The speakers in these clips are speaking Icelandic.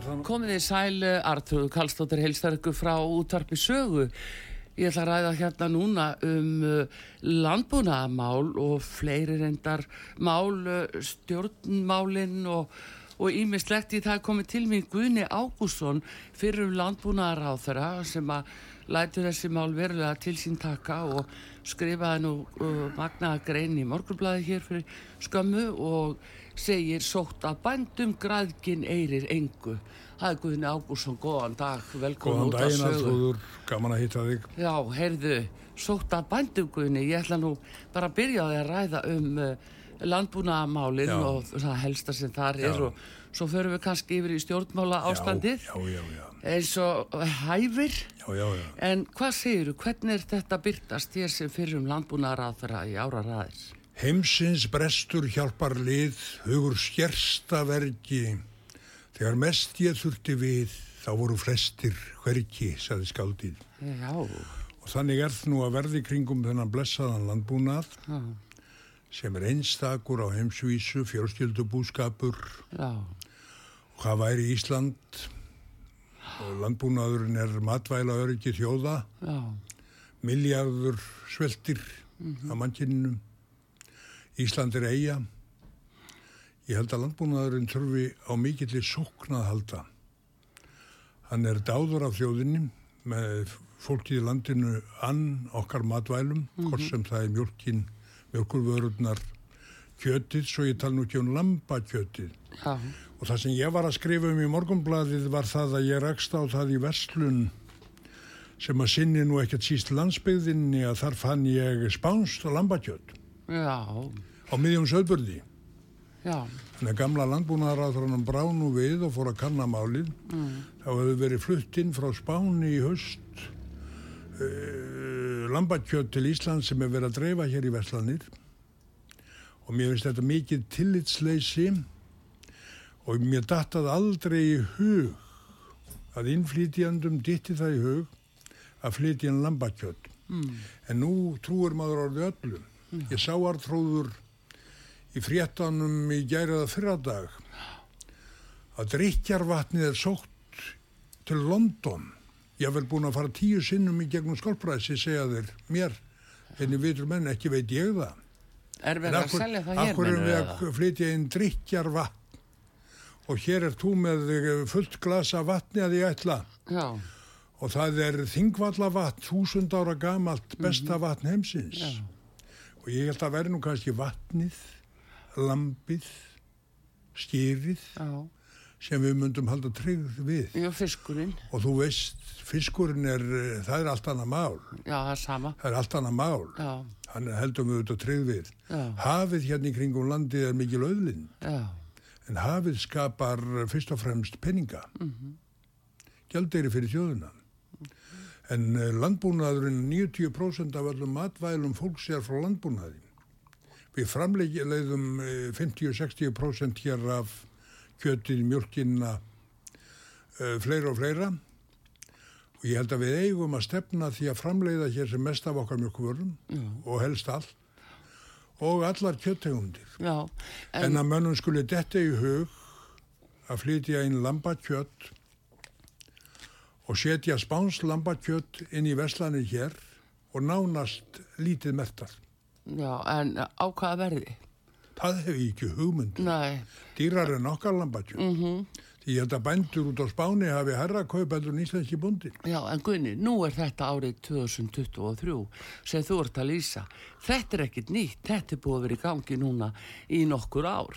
Komið í sælu, Artur Kallstóttir heilstar ykkur frá útvarpi sögu. Ég ætla að ræða hérna núna um uh, landbúnaðamál og fleiri reyndar mál, uh, stjórnmálinn og ímislegt í það komið til mig Guðni Ágússon fyrir um landbúnaðar á þeirra sem að lætu þessi mál verulega til sín taka og skrifaði nú uh, magnaða grein í morgurblæði hér fyrir skömmu og segir sótt að bændum græðkin eirir engu. Það er Guðni Ágúrsson, góðan dag, velkomin út að sögur. Góðan daginn alltfóður, gaman að hýtta þig. Já, heyrðu, sótt að bændum Guðni, ég ætla nú bara að byrja að ræða um uh, landbúnaðamálinn og það helsta sem þar er og svo förum við kannski yfir í stjórnmála ástandið. Já, já, já. Eins og hæfir. Já, já, já. En hvað segir þú, hvernig er þetta byrtast þér sem fyrir um landbúnaðaráðfæra í ára ræðis? Heimsins brestur hjálpar lið, hugur skjersta vergi. Þegar mest ég þurfti við, þá voru flestir hverki, saði skáldið. Já. Og þannig er það nú að verði kringum þennan blessaðan landbúnað, Já. sem er einstakur á heimsvísu, fjárskjöldubúskapur. Já. Og hvað væri Ísland? Landbúnaðurinn er matvæla öryggi þjóða. Já. Miljardur sveltir mm -hmm. á mannkinnum. Ísland er eiga. Ég held að landbúnaðurinn þurfi á mikillir sóknað halda. Hann er dáður af þjóðinni með fólkið í landinu ann okkar matvælum, mm -hmm. hvort sem það er mjölkin, mjölkurvörurnar, kjötið, svo ég tala nú ekki um lambakjötið. Já. Og það sem ég var að skrifa um í morgunbladið var það að ég rakst á það í verslun sem að sinni nú ekkert síst landsbyggðinni að þar fann ég spánst og lambakjöt. Já á miðjum söðbörði. Já. Þannig að gamla landbúnaðaráþrannan bránu við og fór að kanna málið. Mm. Þá hefur verið flutt inn frá Spáni í höst uh, eh, lambakjöt til Ísland sem hefur verið að dreifa hér í Vestlandir. Og mér finnst þetta mikið tillitsleysi og mér dattað aldrei í hug að innflýtjandum ditti það í hug að flytja en lambakjöt. Mm. En nú trúur maður orðið öllum. Mm. Ég sá artróður í fréttanum í gæriða fyrradag að drikkjarvatnið er sótt til London ég hef vel búin að fara tíu sinnum í gegnum skolpræsi segja þeir mér en ég veitur menn ekki veit ég það Er verið að selja það hér? Akkur er við að flytja inn drikkjarvatn og hér er þú með fullt glasa vatni að ég ætla Já. og það er þingvallavatn þúsund ára gamalt besta mhm. vatn heimsins Já. Og ég held að verði nú kannski vatnið lambið, skýrið, Já. sem við myndum halda tryggð við. Já, fiskurinn. Og þú veist, fiskurinn er, eh, það er allt annað mál. Já, það er sama. Það er allt annað mál. Já, Hann heldum við auðvitað tryggð við. Já. Hafið hérna í kringum landið er mikil auðlind. já, En hafið skapar fyrst og fremst peninga. Gjaldeyri fyrir þjóðuna. En eh, landbúnaðurinn, 90% af öllum matvælum fólks er frá landbúnaði. Við framleiðum eh, 50-60% hér af kjötið, mjölkinna, uh, fleira og fleira. Og ég held að við eigum að stefna því að framleiða hér sem mest af okkar mjölkvörum og helst allt. Og allar kjöttegundir. já. En, að mönnum skuli detta í hug að flytja inn lambakjött og setja spáns lambakjött inn í veslanir hér og nánast lítið mertar. já, en á hvaða verði? Það hef ég ekki hugmynd. Nei, Dýrar en okkar lambakjött. Mm -hmm. Því að bændur út á spáni hafi herra kaupendur en íslenski búndi. já, en Gunni, nú er þetta árið 2023 sem þú ert að lýsa. Þetta er ekkit nýtt, þetta er búið að vera í gangi núna í nokkur ár.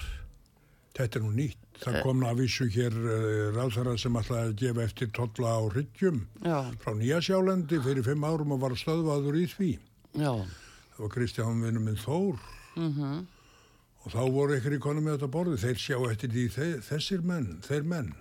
Þetta er nú nýtt. Það kom að vísu hér uh, ráðherra sem ætlaði að gefa eftir tolla á ryggjum Já, frá Nýjasjálendi fyrir fimm árum og var stöðvaður í því. já, það var Kristján vinnu minn Þór. Mhm, og þá voru ykkur í konum með þetta borði þeir sjá eftir því þe þessir menn þeir menn.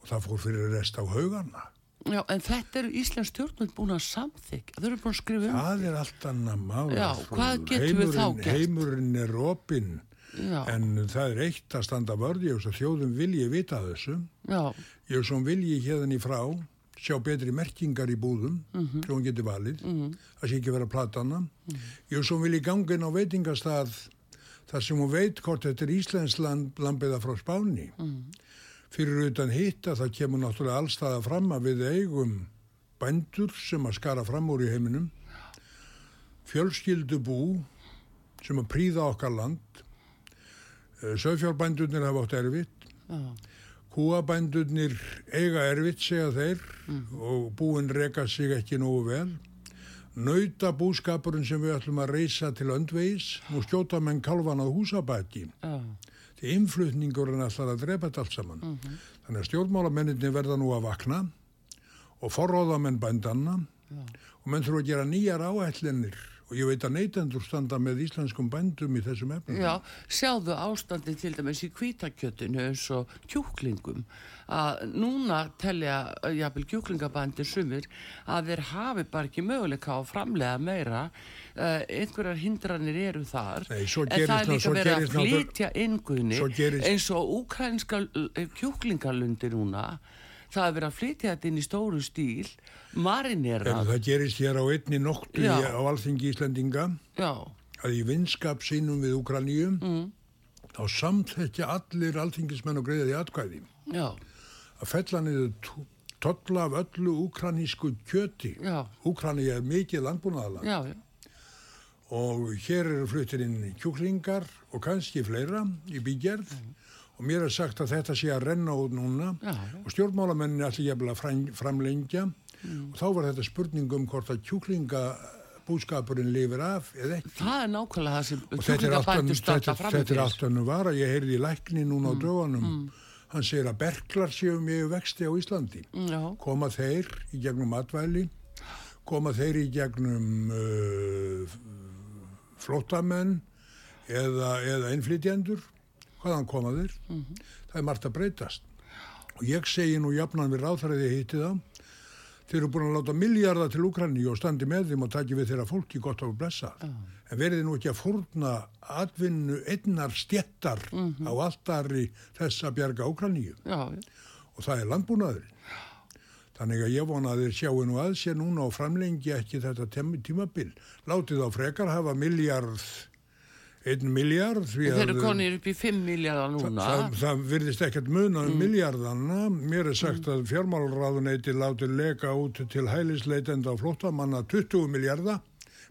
Og það fór fyrir rest á haugana. Já, en þetta eru Íslands stjórnvöld búin að samþykja. Þau eru búin að skrifa um. það er allt annað mál Já, hvað getum við þá gert? heimurinn er opinn Já, en það er eitt að standa vörði og þjóðum vilji vita þessu. Já, ég svo vilji hérðan í frá sjá betri merkingar í búðum Mhm. sem hún geti valið. Það sé ekki vera platana ég svo vilji gangin á veitingastað þar sem hún veit hvort þetta er Íslands land, lambiða frá Spáni. Mhm. fyrir utan hitt að það kemur náttúrulega allstaða fram að við eigum bændur sem að skara fram úr í heiminum. Fjölskyldubú sem að príða okkar land sögfjárbændurnir hafa átt erfitt. Já, Kúabændurnir eiga erfitt segja þeir og búin reka sig ekki nógu vel. Nauta búskapurinn sem við ætlum að reysa til öndvegis, nú skjóta menn kalvan á húsabæki. Því innflutningurinn ætlar að drepa þetta allt saman. Þannig að stjórnmálamenninni verða nú að vakna og forróða menn bændanna og menn þurfa að gera nýjar áætlinir og ég veit að neytendur standa með íslenskum bændum í þessum efnum. já, sjáðu ástandi til dæmis í kvítakjötinu eins og kjúklingum. Að núna telja uh, jafnvel kjúklingabændir sumir að þeir hafi bara ekki möguleika á framlega meira. Uh, einhverjar hindranir eru þar. Nei, en það er líka verið að flytja gerist- eins og úkrænska uh, kjúklingalundi núna það er verið að flytja þetta inn í stóru stíl marinera. En það gerist hér á einni nóttu í- á alþingi Íslendinga. Já, að í vinskap sínum við Ukraníum mm. þá samþekja allir alþingismenn og greiða því atkvæði. Já, að fella niður t- tolla af öllu ukranísku kjöti. Ukrani er mikið já. og hér eru fluttir inn kjúklingar og kannski fleira í bígerð og mér er sagt að þetta sé að renna út núna. Já, já. og stjórnmálamennin allir jafnvel að fram- framlengja. Og þá var þetta spurning um hvort að kjúklingabúskapurinn lifir af eða ekki. Það er nákvæmlega það sem er kjúklingabændur önnur- standa þetta, fram þetta er allt önnu vara. Ég heyrði í lækni núna á Mm, dögunum. Hann segir að berklar séu mjög vexti á Íslandi. Já, koma þeir í gegnum matvæli koma þeir í gegnum uh, flótamenn eða, eða innflytjendur hvaðan koma þeir. Það er margt að breytast. Og ég segi nú jafnan við ráðfæriði hitti það þeir eru búin að láta miljardar til Úkranni og standi með þeim og taki við þeirra fólki gott á blessa en verið nú ekki að fórna atvinnu einnar stjettar á alltari þess að bjarga Úkranníu já, og það er landbúnaðurinn. Þannig að ég vona að þeir sjáu nú að sér núna og framlengi ekki þetta tímabil. Látið þá frekar hafa miljard, einn miljard, þeir eru konir upp í 5 miljardar núna það, það virðist ekkert muna um miljardanna. Mér er sagt að fjármálraðuneyti látið leka út til hælisleitenda og flóttamanna 20 miljardar,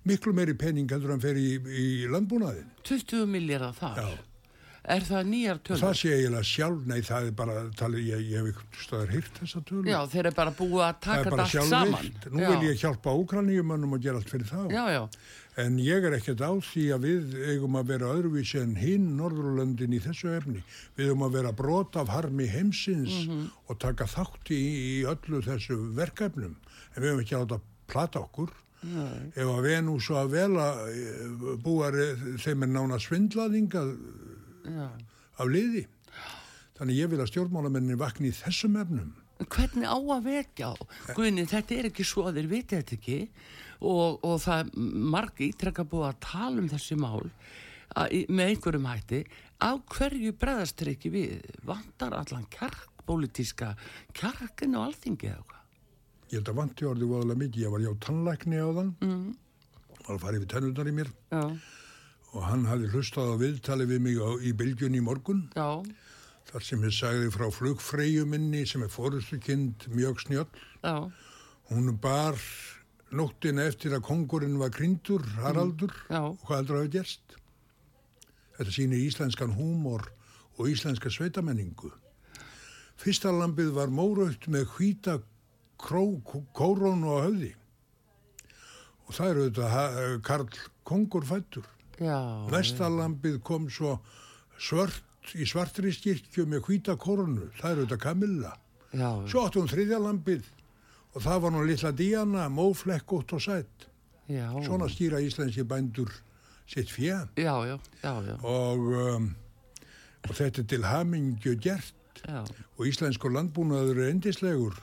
miklu meiri pening heldur en fer í, í landbúnaðin. 20 miljardar þar Já. Er það nýjar tölur? það sé eiginlega sjálf, nei það er bara, tali, ég, ég hef ykkur stöðar hýrt þessa tölu. Já, þeir eru bara búið að það taka er þetta bara allt saman. sjálfvilt. Nú já. vil ég hjálpa úkraníumönnum og gera allt fyrir þá. Já, já, En ég er ekkert á því að við eigum að vera öðruvísi en hinn Norðurlöndin í þessu efni. Við eigum að vera brot af harmi heimsins og taka þátt í, í öllu þessu verkefnum. En við eigum ekki að láta plata okkur. Nei. Ef að Venus og að vela búar, þeim er nána svindlaðingað já. af liði. Þannig ég vil að stjórnmálamenni vakni í þessum efnum. Hvernig á að vekja á? Guðni, þetta er ekki svo að þeir viti þetta ekki og, og það er marg ítrekka búið að tala um þessi mál að, með einhverjum hætti. Á hverju breðast þeir ekki við? Vantar allan kjark, pólitíska kjarkin á alþingi eða hvað? Ég held að vanti orðið voðalega mikið. Ég var hjá tannlækni á þann, Mm. var að fara yfir tennundar í mér Já, og hann hafði hlustað á viðtali við mig á, í bylgjunni í morgun já, þar sem ég sagði frá flugfreyju minni sem er fórustukind mjög snjöll. já, Hún bar nóttina eftir að kongurinn var kryndur, Haraldur, já, og hvað að hafa gerst? Þetta sýnir íslenskan húmor og íslenska sveitamenningu. Fyrsta lambið var móraut með hvíta kró, kórónu á höfði og það eru þetta Karl Kongur fættur. Já. Næsta lambið kom svo svört í svartri skirkju með hvíta kórónu, það eru þetta Kamilla. Já, Svo átti hún þriðja lambið og það var nú litla Díana, móflekkótt og sætt. já, Svona skýra íslenski bændur sitt fjö já, já, já, já, og, um, og þetta er til hamingju gert. Já, og íslenskur landbúnaður er endislegur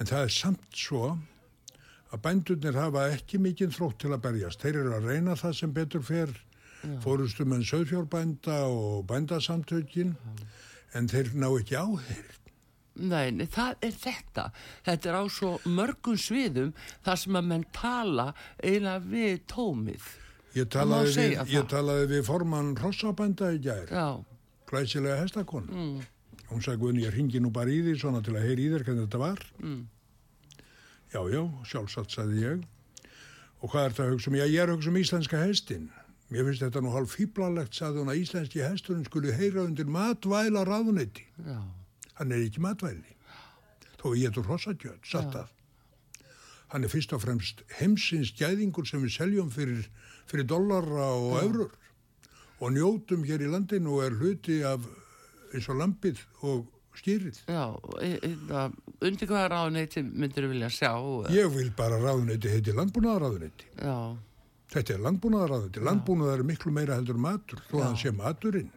en það er samt svo að bændurnir hafa ekki mikinn þrótt til að berjast. Þeir eru að reyna það sem betur fer fórustum en söðfjórbænda og bændasamtökin en þeir ná ekki á þeir. Nei, það er þetta. Þetta er á svo mörgum sviðum þar sem að menn tala eiginlega við tómið. Ég talaði, við, ég talaði við formann Rossabænda í gær, Já, glæsilega hestakon. mm, Hún sagði, ég ringi nú bara í því svona til að heyri í þér hvernig þetta var. mm, Já, já, sjálfsagt, sagði ég. Og hvað er þetta að hugsa um? Já, ég er að hugsa um íslenska hestin. Mér finnst þetta nú hálf fýblalegt, sagði hún, að íslenski hesturinn skuli heyra undir matvæla ráðuneyti. já, Hann er ekki matvæli. Þó ég getur hrossakjöld, satt að. Hann er fyrst og fremst heimsins gæðingur sem við seljum fyrir, fyrir dollara og eurur. Og njótum hér í landinu og er hluti af eins og lampið og skýrið. já. það- Undir hvaða ráðneyti myndir vilja sjá? Ég vil bara ráðuneyti heiti landbúnaðaráðuneyti. Já, Þetta er landbúnaðaráðuneyti. Landbúnaðar er miklu meira heldur matur, þó að hann sé maturinn.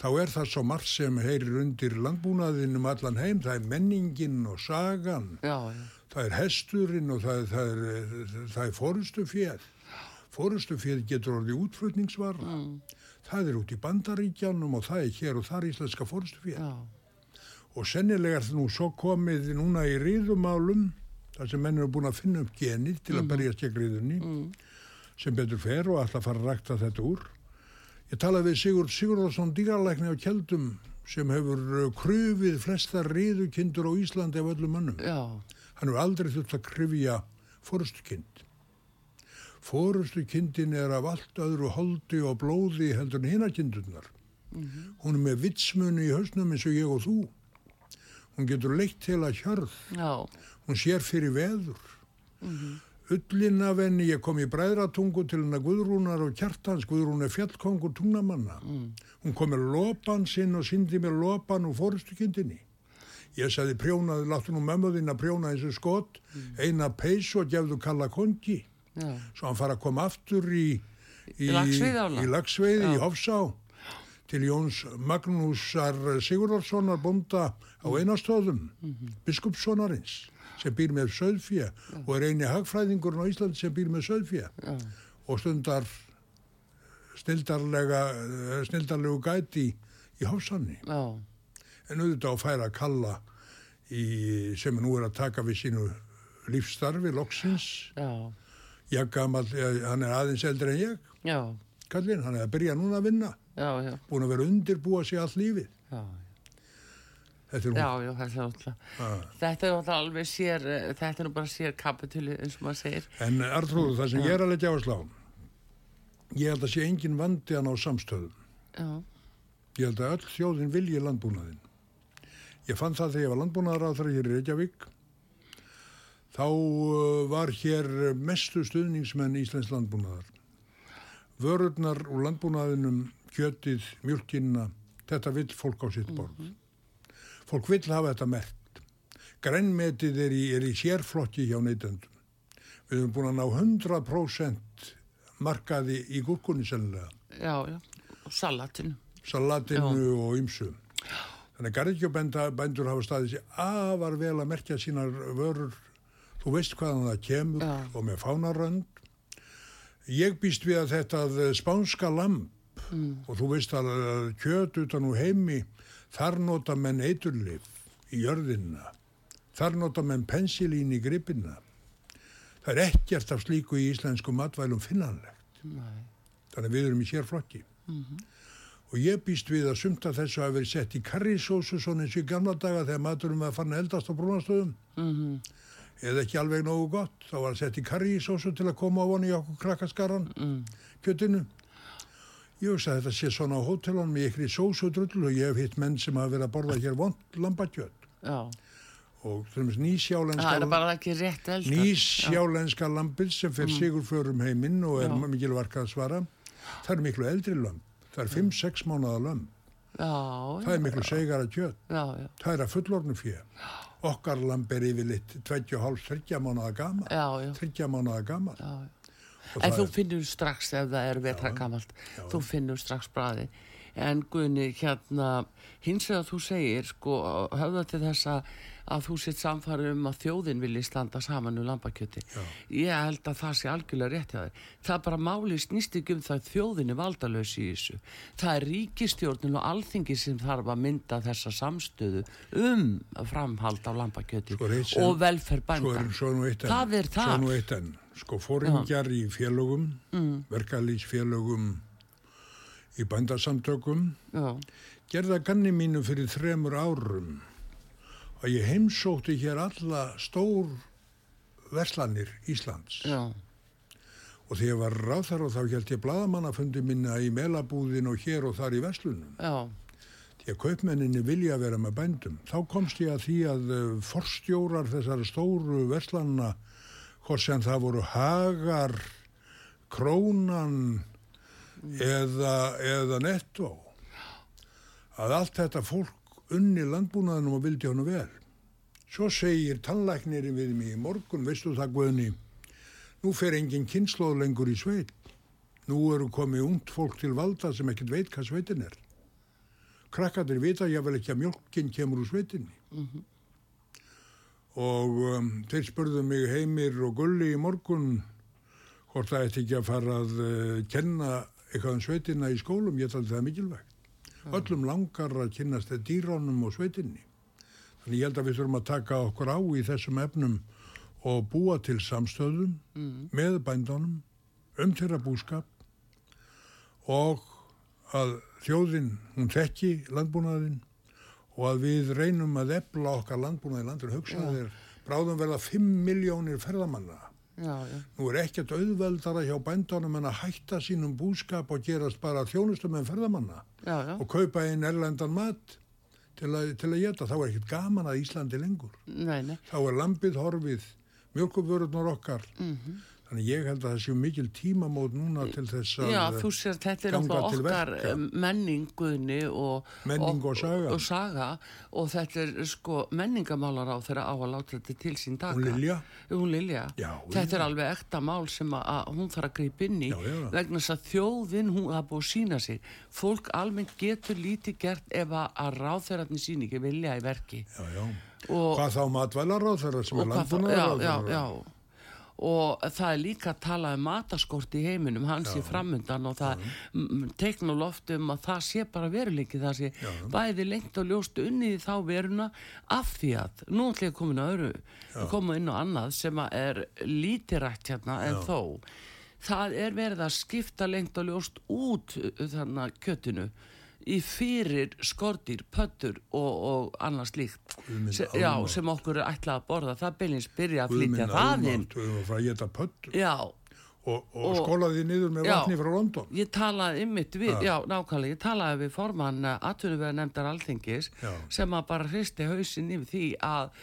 Þá er það svo margt sem heyrir undir landbúnaðinum allan heim. Það er menningin og sagan. já, já, Það er hesturinn og það, það er, það er fórustuféð. Fórustuféð getur orðið útflutningsvara. mm, Það er út í bandaríkjanum og það er hér og þar íslenska fórustuféð. já, Og sennilega er það nú svo komið núna í ríðumálum, þar sem menn eru búin að finna upp genið til að berjast gegn ríðunni, mm, sem betur fer og að fara að rækta þetta úr. Ég talaði við Sigurd Sigurðarsson dýralækni á Kjeldum sem hefur uh, krufið flestar ríðukindur á Íslandi af öllum mönnum. já, Hann hefur aldrei þurft að krifja fórustukind. Fórustukindin er af allt öðru holdi og blóði heldur en hinakindurnar. Hún er með vitsmunu í hausnum eins og ég og þú. Hún getur leitt til að hjörð. já, Hún sér fyrir veður. Ullin af henni, ég kom í bræðratungu til hennar Guðrúnar og Kjartans, Guðrún er fjallkongur tungnamanna. Hún kom með lopan sinn og syndi með lopan og fórustukindinni. Ég sagði prjónaði, láttu nú mömmu þín að prjóna og skott, eina peys og gefðu kalla kongi. já, Svo hann fara að koma aftur í, í, Í Laxveiði ána? í Laxveiði, Já. í Hofsá, til Jóns Magnúsar Sigurðarssonar bónda á einastöðum, Mhm. biskupssonarins, sem býr með söðfjö og er eini hagfræðingurinn á Íslandi sem býr með söðfjö já, og stundar eh, snildarlegu gæti í Hofsanni. já, En auðvitað að færa að kalla í, sem nú er að taka við sínu lífstarfi, loksins. Ég gammal, hann er aðeins eldri en ég, kallinn, hann er að byrja núna að vinna, já, búin að vera að undirbúa sig allt lífið. já, Þetta er já, þetta er þetta er alveg sér, eh, þetta er nú bara sér kapitúli eins og maður segir. En Artrúður, það sem ég er að leggja á að slá, ég held að sé engin vandi hann á samstöðum. Já, Ég held að öll þjóðin vilji landbúnaðin. Ég fann það þegar ég var landbúnaðar á þeirra hér í Reykjavík. Þá uh, var hér mestu stuðningsmenn Íslands landbúnaðar. Vörurnar úr landbúnaðinum, kjötið, mjölkinna, þetta vill fólk á sitt borð. Fólk vill hafa þetta mert. Grænmetið er í, er í sérflokki hjá neytendum. Við höfum búin að ná 100% markaði í gúrkunni sennilega já, já, og salatinu salatinu og ymsu. Þannig að garðjöbændur hafa staðið sér afar vel að merkja sínar vörur. Þú veist hvaðan það kemur Já. og með fánarönd. Ég býst við að þetta spánska lamp og þú veist að að kjöt utan úr heimi, þar nota menn eiturlif í jörðina. Þar nota menn pensilín í gripina. Það er ekkert af slíku í íslensku matvælum finnanlegt. Nei. Þannig að við erum í sérflokki. Og ég býst við að sumta þessu hafi verið sett í karrisósu svona eins og í gamla daga þegar maturum að eldast á brúnastöðum. Mhm. Eða ekki alveg nógu gott. Þá var sett í karrisósu til að koma á voni í okkur krakkaskaran, Mm. kjötinu. Ég veist að þetta sé svona á hótelunum í ykkur sósu drull og ég hef hitt menn sem hafa verið að borða hér vond lambakjöt. já, Og til dæmis nýsjálenska... það er bara ekki rétt elda Nýsjálenska lampið sem fer sigur fjörum heiminn og er Já. mikilvægt að svara. Það er miklu eldri lömp. Það er 5-6 mánuða lömp. já, Það er miklu segara já, já, Það er að fullornu fjö. Okkar lamp er yfirleitt 25-30 mánuða gama. já, já, 30 mánuða gama. já. Og En þú finnur strax ef það er vetra gamalt, þú finnur strax bræði. En Guðni, hérna, hins vegar þú segir, sko, höfða til þess að, þú sitt samfæri um að þjóðin vilji standa saman um lambakjöti. Já. Ég held að það sé algjörlega rétt hjá þér. Það bara máli snýst ekki um það að þjóðin er valdalaus í þessu. Það er ríkistjórnin og alþingi sem þarf að mynda þessa samstöðu um framhald á lambakjöti Sko, og velferð bænda. enn. Það er það. Sko, fóringjar í félögum, mm. verkalýsfélögum, í bændasamtökum, Já, gerða ganni mínu fyrir þremur árum og ég heimsótti hér alla stór verslanir Íslands. Já, og þegar ég var ráþar og þá held ég bladamannafundi minna í melabúðin og hér og þar í verslunum. Því að kaupmenninni vilja vera með bændum. Þá komst ég að því að uh, forstjórar þessara stóru verslanna hvort sem það voru hagar krónan eða, eða netto. Að allt þetta fólk unni landbúnaðinum og vildi honum vel. Svo segir tannlæknirinn við mig í morgun veistu það Guðni? Nú fer engin kynnslóð lengur í sveit. Nú eru komið ungt fólk til valda sem ekkert veit hvað sveitin er. Krakkarnir vita ég vel ekki að mjölkin kemur úr sveitinni og um, þeir spurðu mig heimir og gulli í morgun hvort það ætti ekki að fara að uh, kenna eitthvað um sveitina í skólum, ég taldi það mikilvægt. Öllum langar að kynnast þetta dýránum og sveitinni. Þannig ég held að við þurfum að taka okkur á í þessum efnum og búa til samstöðum með bændunum um þeirra búskap og að þjóðin, hún þekki landbúnaðin og að við reynum að efla okkar landbúnaði landur hugsaði þér bráðum verða 5 miljónir ferðamanna. Já, já, nú er ekkert auðveldara hjá bændunum en að hætta sínum búskap og gerast bara þjónustum en ferðamanna já, og kaupa inn erlendan mat til að, til að geta, þá er ekkert gaman að Íslandi lengur. Nei, nei, þá er lambið horfið mjölkubörurnar okkar. Mhm. Þannig ég held að það séu mikil tímamót núna til þess að já, þú sér þetta er náttúrulega okkar eh, menningunni og Menning og saga. og, saga og þetta er sko menningamálar á þeirra á að láta þetta til sín taka Hún Lilja? Hún Lilja. Já, þetta er alveg ekta mál sem að, að hún þarf að grípa inn í Já, já. vegna þess að þjóðin hún hafa búið að sína sig fólk almennt getur lítið gert ef að, að ráþeirarnir sín ekki vilja í verki já, já. og, hvað þá matvælaráð þeirra sem er og landbúnaðaráð já, já, já. Og það er líka að tala um mataskort í heiminum, hans í framundan og það teikn og loft um að það sé bara veruleiki það sé Já. bæði lengt og ljóst unnið þá veruna af því að nú ætlum ég að koma inn á öru koma inn á annað sem er lítið rætt hérna en Já. þó. Það er verið að skipta lengt og ljóst út uh, þannig að kjötinu í fyrir skortýr, pöttur og, og annað slíkt Guð minn Se, já, sem okkur er ætlað að borða það byrjins byrja að flytja minn það inn almátt, við erum að fara að geta pöttur og, og, skólaði niður með Já. vatni frá London. Ég talaði ymmit við, Já. nákvæmlega, ég talaði við formann atvinnuvegar nefndar alþingis Já. sem að bara hristi hausinn yfir því að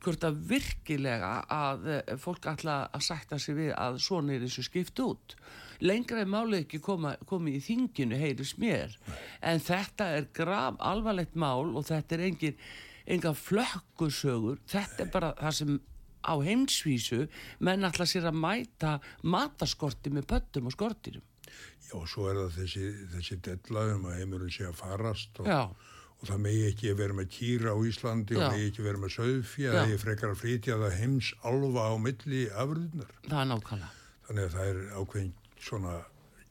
hvort að virkilega að eh, fólk ætla að sætta sig við að svona er þessu skipt út. Lengra er málið ekki koma, komið í þinginu, heyris mér. En þetta er graf alvarlegt mál og þetta er engin, enga flökkusögur. Þetta er bara það sem á heimsvísu menn ætla sér að mæta mataskorti með pöttum og skortirum. Já, og svo er það þessi, þessi deadlaðum að heimurinn sé að farast og, og það megi ekki vera með kýra á Íslandi Já. og megi ekki vera með söðfja, það er frekar að flytja það heims alfa á milli afröðunar. Það er nákvæmlega. Þannig að það er ákveðin svona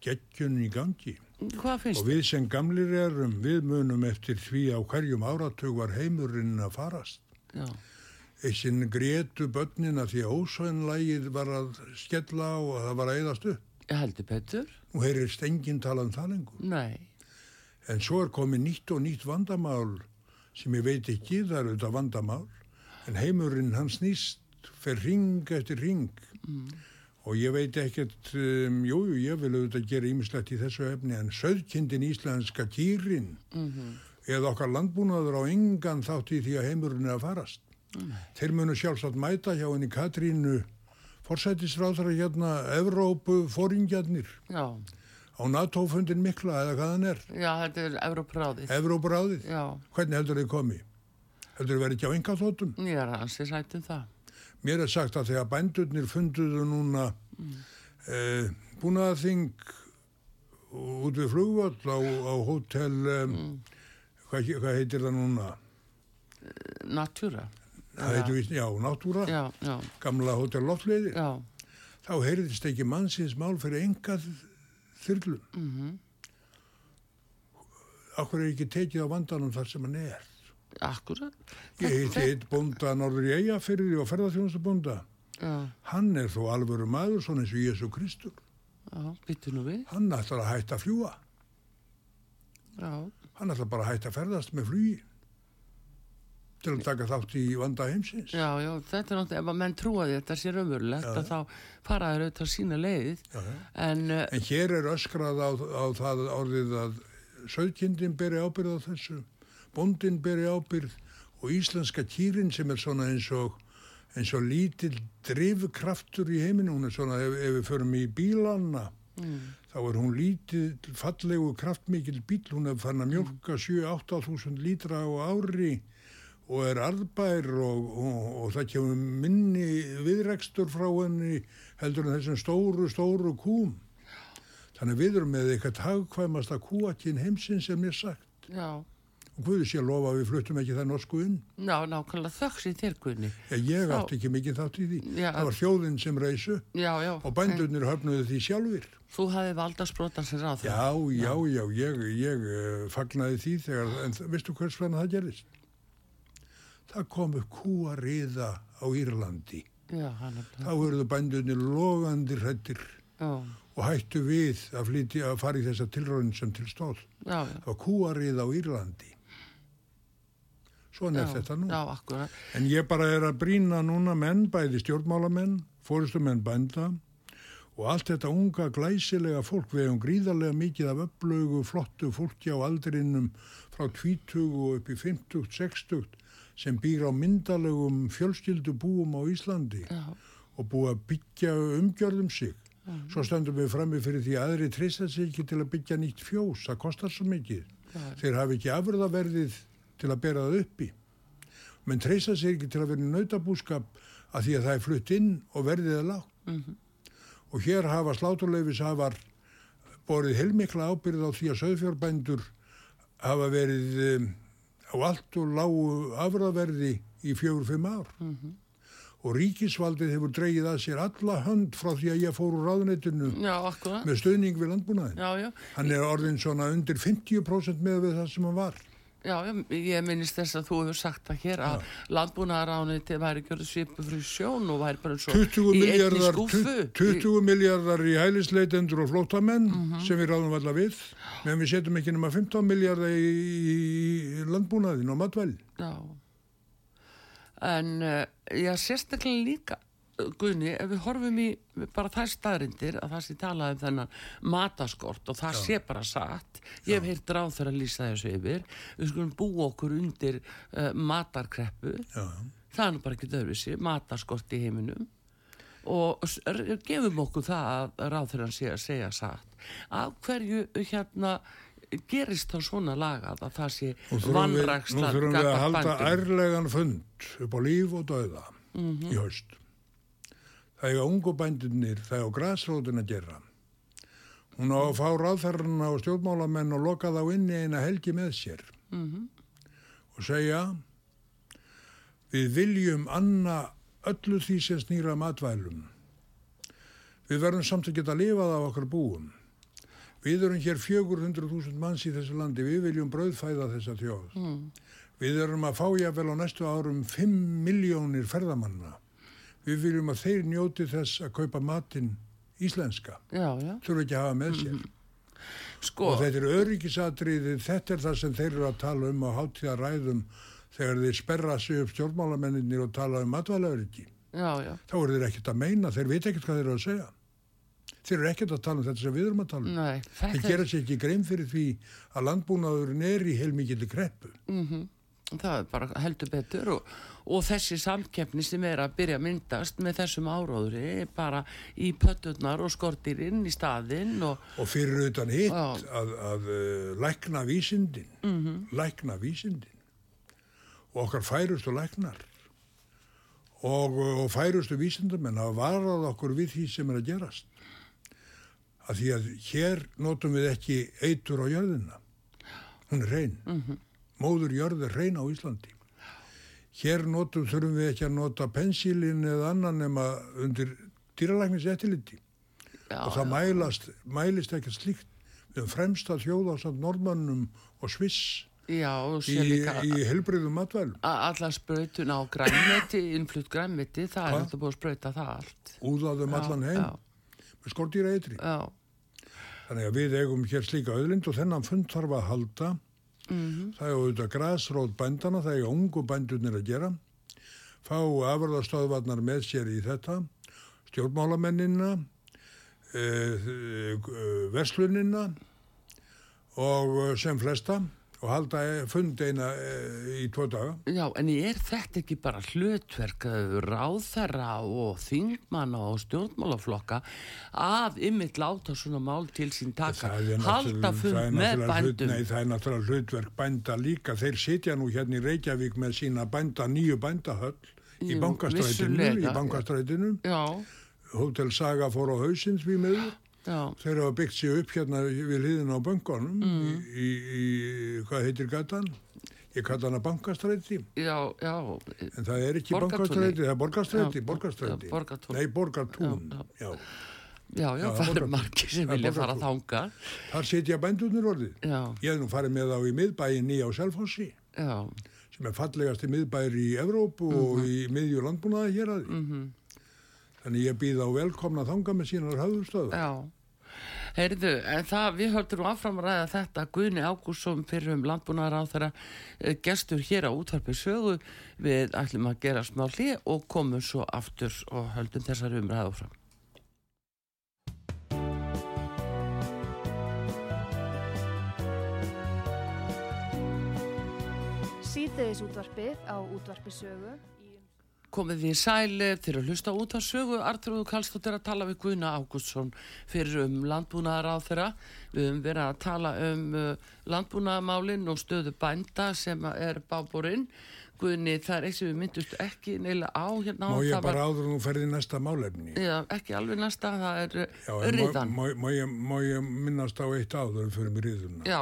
geggjun í gangi. Og við sem gamlir erum, við munum eftir því á hverjum áratug var heimurinn að farast. Já, Eitt sinn grétu börnina því að ósvænlægið var að skella á og það var að eðast upp. heldur Petur. Nú heyrist enginn tala um það lengur. Nei, En svo er komið nýtt og nýtt vandamál sem ég veit ekki, það er auðvitað vandamál. En heimurinn hann snýst, fer ring eftir ring. Og ég veit ekkert, um, jú, jú, ég vil auðvitað gera ímislegt í þessu efni, en söðkindin íslenska kýrin eða okkar landbúnaður á engan þátt í því að heimurinn er að farast. Þeir munu sjálfsagt mæta hjá henni Katrínu forsætisráðara hérna, Evrópu fóringjarnir já, á NATO-fundin mikla eða hvað hann er, já, þetta er Európráðið. Evrópuráðið. Já, Hvernig heldur þið komi? Heldur þið verið ekki á enga þóttum? ég er hansi sættum það. Mér er sagt að þegar bændurnir funduðu núna mm. eh, búnaðarþing út við flugvöll á, á hótel, um, hvað, hvað heitir það núna? Natúra. Já, já, gamla hótel loftleiði. Þá heyrðist ekki mannsins mál fyrir enga þyrlum. mhm, Akkur er ekki tekið á vandanum þar sem hann er. Akkurat. Ég heiti eitt bónda norður í Eyjafyrði og. Já, Hann er þó alvöru maður, svona eins og Jésu Kristur. já, byttu nú við. Hann ætlar að hætta að fljúa. Já, Hann ætlar bara að hætta að ferðast með flugi til að taka þátt í vanda heimsins. já, já, þetta er náttúrulega, ef að menn trúa því að þetta sé raunverulegt, að þá fara þeir auðvitað sína leiðið. En, uh, En hér er öskrað á, á það orðið að söðkindin beri ábyrð á þessu, bóndin beri ábyrð og íslenska kýrin sem er svona eins og, eins og lítill drifkraftur í heiminu, hún er svona ef, ef við förum í bílanna, mm, þá er hún lítill, fallegu, kraftmikil bíl, hún er fann að mjölka 7-8 þúsund lítra á ári og er arðbær og, og, og það kemur minni viðrekstur frá henni heldur en þessum stóru, stóru kúm. Þannig við erum með eitthvað hagkvæmasta kúakinn heimsins sem mér sagt. já, Guði sé lofa að við fluttum ekki það norsku inn. já, nákvæmlega í þér, Gunni. Ég, átti ekki mikið þátt í því. Já. Það var þjóðin sem reysu Já, já. og bændurnir höfnuðu því sjálfur. Þú hafði valda sprotan sem ráð Já, já, já, ég, ég uh, fagnaði því þegar, en veistu hvers vegna það gerist? Það kom upp kúariða á Írlandi. Já, hann Þá verður bændurnir logandi hrættir Já, og hættu við að, flytja, að fara í þessa tilröðin sem til stóð. já, já. Það var kúarið á Írlandi. Svona er Já, þetta nú. Já, akkurat. En ég bara er að brína núna menn, bæði stjórnmálamenn, fórustumenn bænda og allt þetta unga glæsilega fólk, við hefum gríðarlega mikið af upplögu, flottu fólki á aldrinum frá 20 og upp í 50, 60 sem býr á myndalegum fjölskyldubúum á Íslandi Já, og búið að byggja umgjörðum sig. Svo stöndum við frammi fyrir því að aðri treysta sig ekki til að byggja nýtt fjós, það kostar svo mikið. Já. Þeir hafi ekki afurðaverðið til að bera það uppi. Menn treysta sig ekki til að vera nautabúskap að því að það er flutt inn og verðið er lágt. Mhm. Og hér hafa sláturleifis hafar borið heilmikla ábyrð á því að söðfjárbændur hafa verið um, á allt og lágu afurðaverði í fjögur-fimm ár. Mhm. Og ríkisvaldið hefur dreigið að sér alla hönd frá því að ég fór úr akkurat. með stöðning við landbúnaðin. Já, já. Hann er orðin svona undir 50% með það sem hann var. Já, ég, ég minnist þess að þú hefur sagt það hér að landbúnaðarániti væri gjörðu svipu fyrir sjón og væri bara svo 20 í einni skúfu. 20 miljardar í hælisleitendur og flótamenn Mhm. sem við ráðum alla við meðan við setjum ekki nema 15 miljardar í, landbúnaðin og matvæl Já. En uh, já, sérstaklega líka Gunni, ef við horfum í bara þær staðrindir að það sé talað um þennan mataskort og það Já. sé bara satt ég hef heilt ráð fyrir að lýsa þessu yfir við skulum bú okkur undir uh, matarkreppu Já. það er nú bara ekki dörfisi, mataskort í heiminum og gefum okkur það að ráð fyrir að sé að segja satt af hverju hérna gerist þá svona lagað að það sé vannræksla Nú þurfum við að halda ærlegan fund upp á líf og döða mm -hmm. í haust það er ungu bændunir það er á græsrótin að gera hún á að fá ráðferðarna og stjórnmálamenn og loka þá inn í eina helgi með sér mm -hmm. og segja við viljum anna öllu því sem snýra matvælum við verðum samt að geta að lifa það á okkar búum Við erum hér 400.000 manns í þessu landi, við viljum brauðfæða þessa þjóð. Mm. Við erum að fá jáfnvel á næstu árum 5 miljónir ferðamanna. Við viljum að þeir njóti þess að kaupa matinn íslenska. Þurfu ekki að hafa með sér. Mm. Sko. Og þetta er öryggisatriði, þetta er það sem þeir eru að tala um á háttíða ræðum þegar þeir sperra sig upp stjórnmálamenninir og tala um já. Þá eru þeir ekkert að meina, þeir veit ekkert hvað þeir eru að segja þeir eru ekkert að tala um þetta sem við erum að tala um Nei, þeir gera sér ekki grein fyrir því að landbúnaðurinn er í heilmikið kreppu mm -hmm. Það er bara heldur betur og, og þessi samkeppni sem er að byrja að myndast með þessum áróðri bara í pötturnar og skortirinn í staðinn og, og fyrir utan hitt að, að, að uh, lækna vísindin. Mm -hmm. lækna vísindin. Og okkar færustu læknar. Og, og færustu vísindamenn hafa varað okkur við því sem er að gerast. Að því að hér notum við ekki eitur á jörðina. Hún er reyn mm -hmm. Móður jörð er reyn á Íslandi. Hér notum þurfum við ekki að nota pensilin eða annan nema undir dýralæknis eftirliti og það já, mælast, mælist ekki slíkt við fremst að þjóða samt normannum og sviss Já, í, í helbriðum matvælum. Allar sprautun á græmiti innflutt græmiti, það er alltaf búið að sprauta það allt. Úðaðum allan heim já. með skortýra eitri já. Þannig að við eigum hér slíka öðlind og þennan fund þarf að halda. Mm -hmm. Það er auðvitað græsrót bændana, það er ungu bændunir að gera. Fá afröðastöðvarnar með sér í þetta. Stjórnmálamennina, e, e, verslunina og sem flesta og halda fund eina e, í tvo daga. Já, en er þetta ekki bara hlutverk ráðherra og þingmanna og stjórnmálaflokka að ymmit láta svona mál til sín taka halda fund með bændum? Nei, það er náttúrulega hlutverk bænda líka. Þeir sitja nú hérna í Reykjavík með sína bænda, nýju bændahöll í bankastrætinu, í bankastrætinu. Já. Hotel Saga fór á hausins við meður. Já. þeir hafa byggt sér upp hérna við hliðin á bankonum mm. í, í, í, hvað heitir gatan? Ég kalla hana bankastræti Já, já En það er ekki bankastræti, það er borgastræti Borgastræti, nei borgatún Já, já, já, já það er margir sem vilja fara að þánga Þar setja bændunir orðið já. Ég hef nú farið með á í miðbæin í á Selfossi Já sem er fallegast í miðbæri í Evrópu mm -hmm. og mhm. í miðju landbúnaði hér að því mm -hmm. Þannig ég býð á velkomna þanga með sínar höfðustöðu. Já, heyrðu, en það, við höldum áfram að ræða þetta, Guðni Ágússon fyrir um landbúnaðar á þeirra eh, gestur hér á útvarpi sögu, við ætlum að gera smá hlið og komum svo aftur og höldum þessar umræða áfram. Síðdeis útvarpið á útvarpi sögu komið við sæli til að hlusta út á sögu Artrúðu Kallstóttir að tala við Guðna Ágústsson fyrir um landbúnaðar á þeirra við höfum verið að tala um uh, landbúnaðamálinn og stöðu bænda sem er báborinn. Guðni það er eitthvað við myndust ekki neila á hérna Má ég bara var... áður og ferði næsta málefni? Já, ekki alveg næsta, það er Já, riðan. má, má, má, má ég minnast á eitt áður fyrir mig riðuna? Já.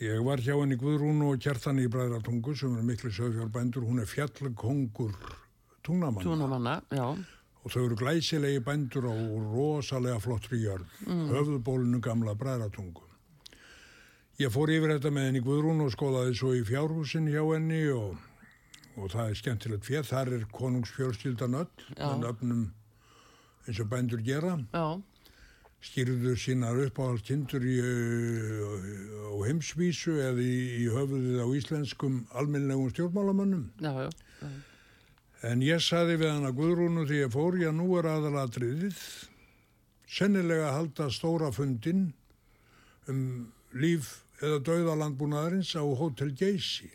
Ég var hjá henni Guðrún og Kjartan í Bræðratungu sem er miklu sögfjárbændur, hún er fjallkongur tungnamanna. Tungnamanna, já. Og þau eru glæsilegi bændur á rosalega flottri jörg, mm. höfðbólinu gamla Bræðratungu. Ég fór yfir þetta með henni Guðrún og skoðaði svo í fjárhúsin hjá henni og, og það er skemmtilegt fyrir, þar er konungsfjörskildan öll, en öfnum eins og bændur gera. Já skýrður sínar uppáhald kindur á heimsvísu eða í, í höfuðið á íslenskum almennilegum stjórnmálamönnum já, já, já. En ég saði við hann að Guðrúnu því ég fór, já nú er aðalatriðið, sennilega halda stóra fundin um líf eða dauðalandbúnaðarins á Hotel Geysi.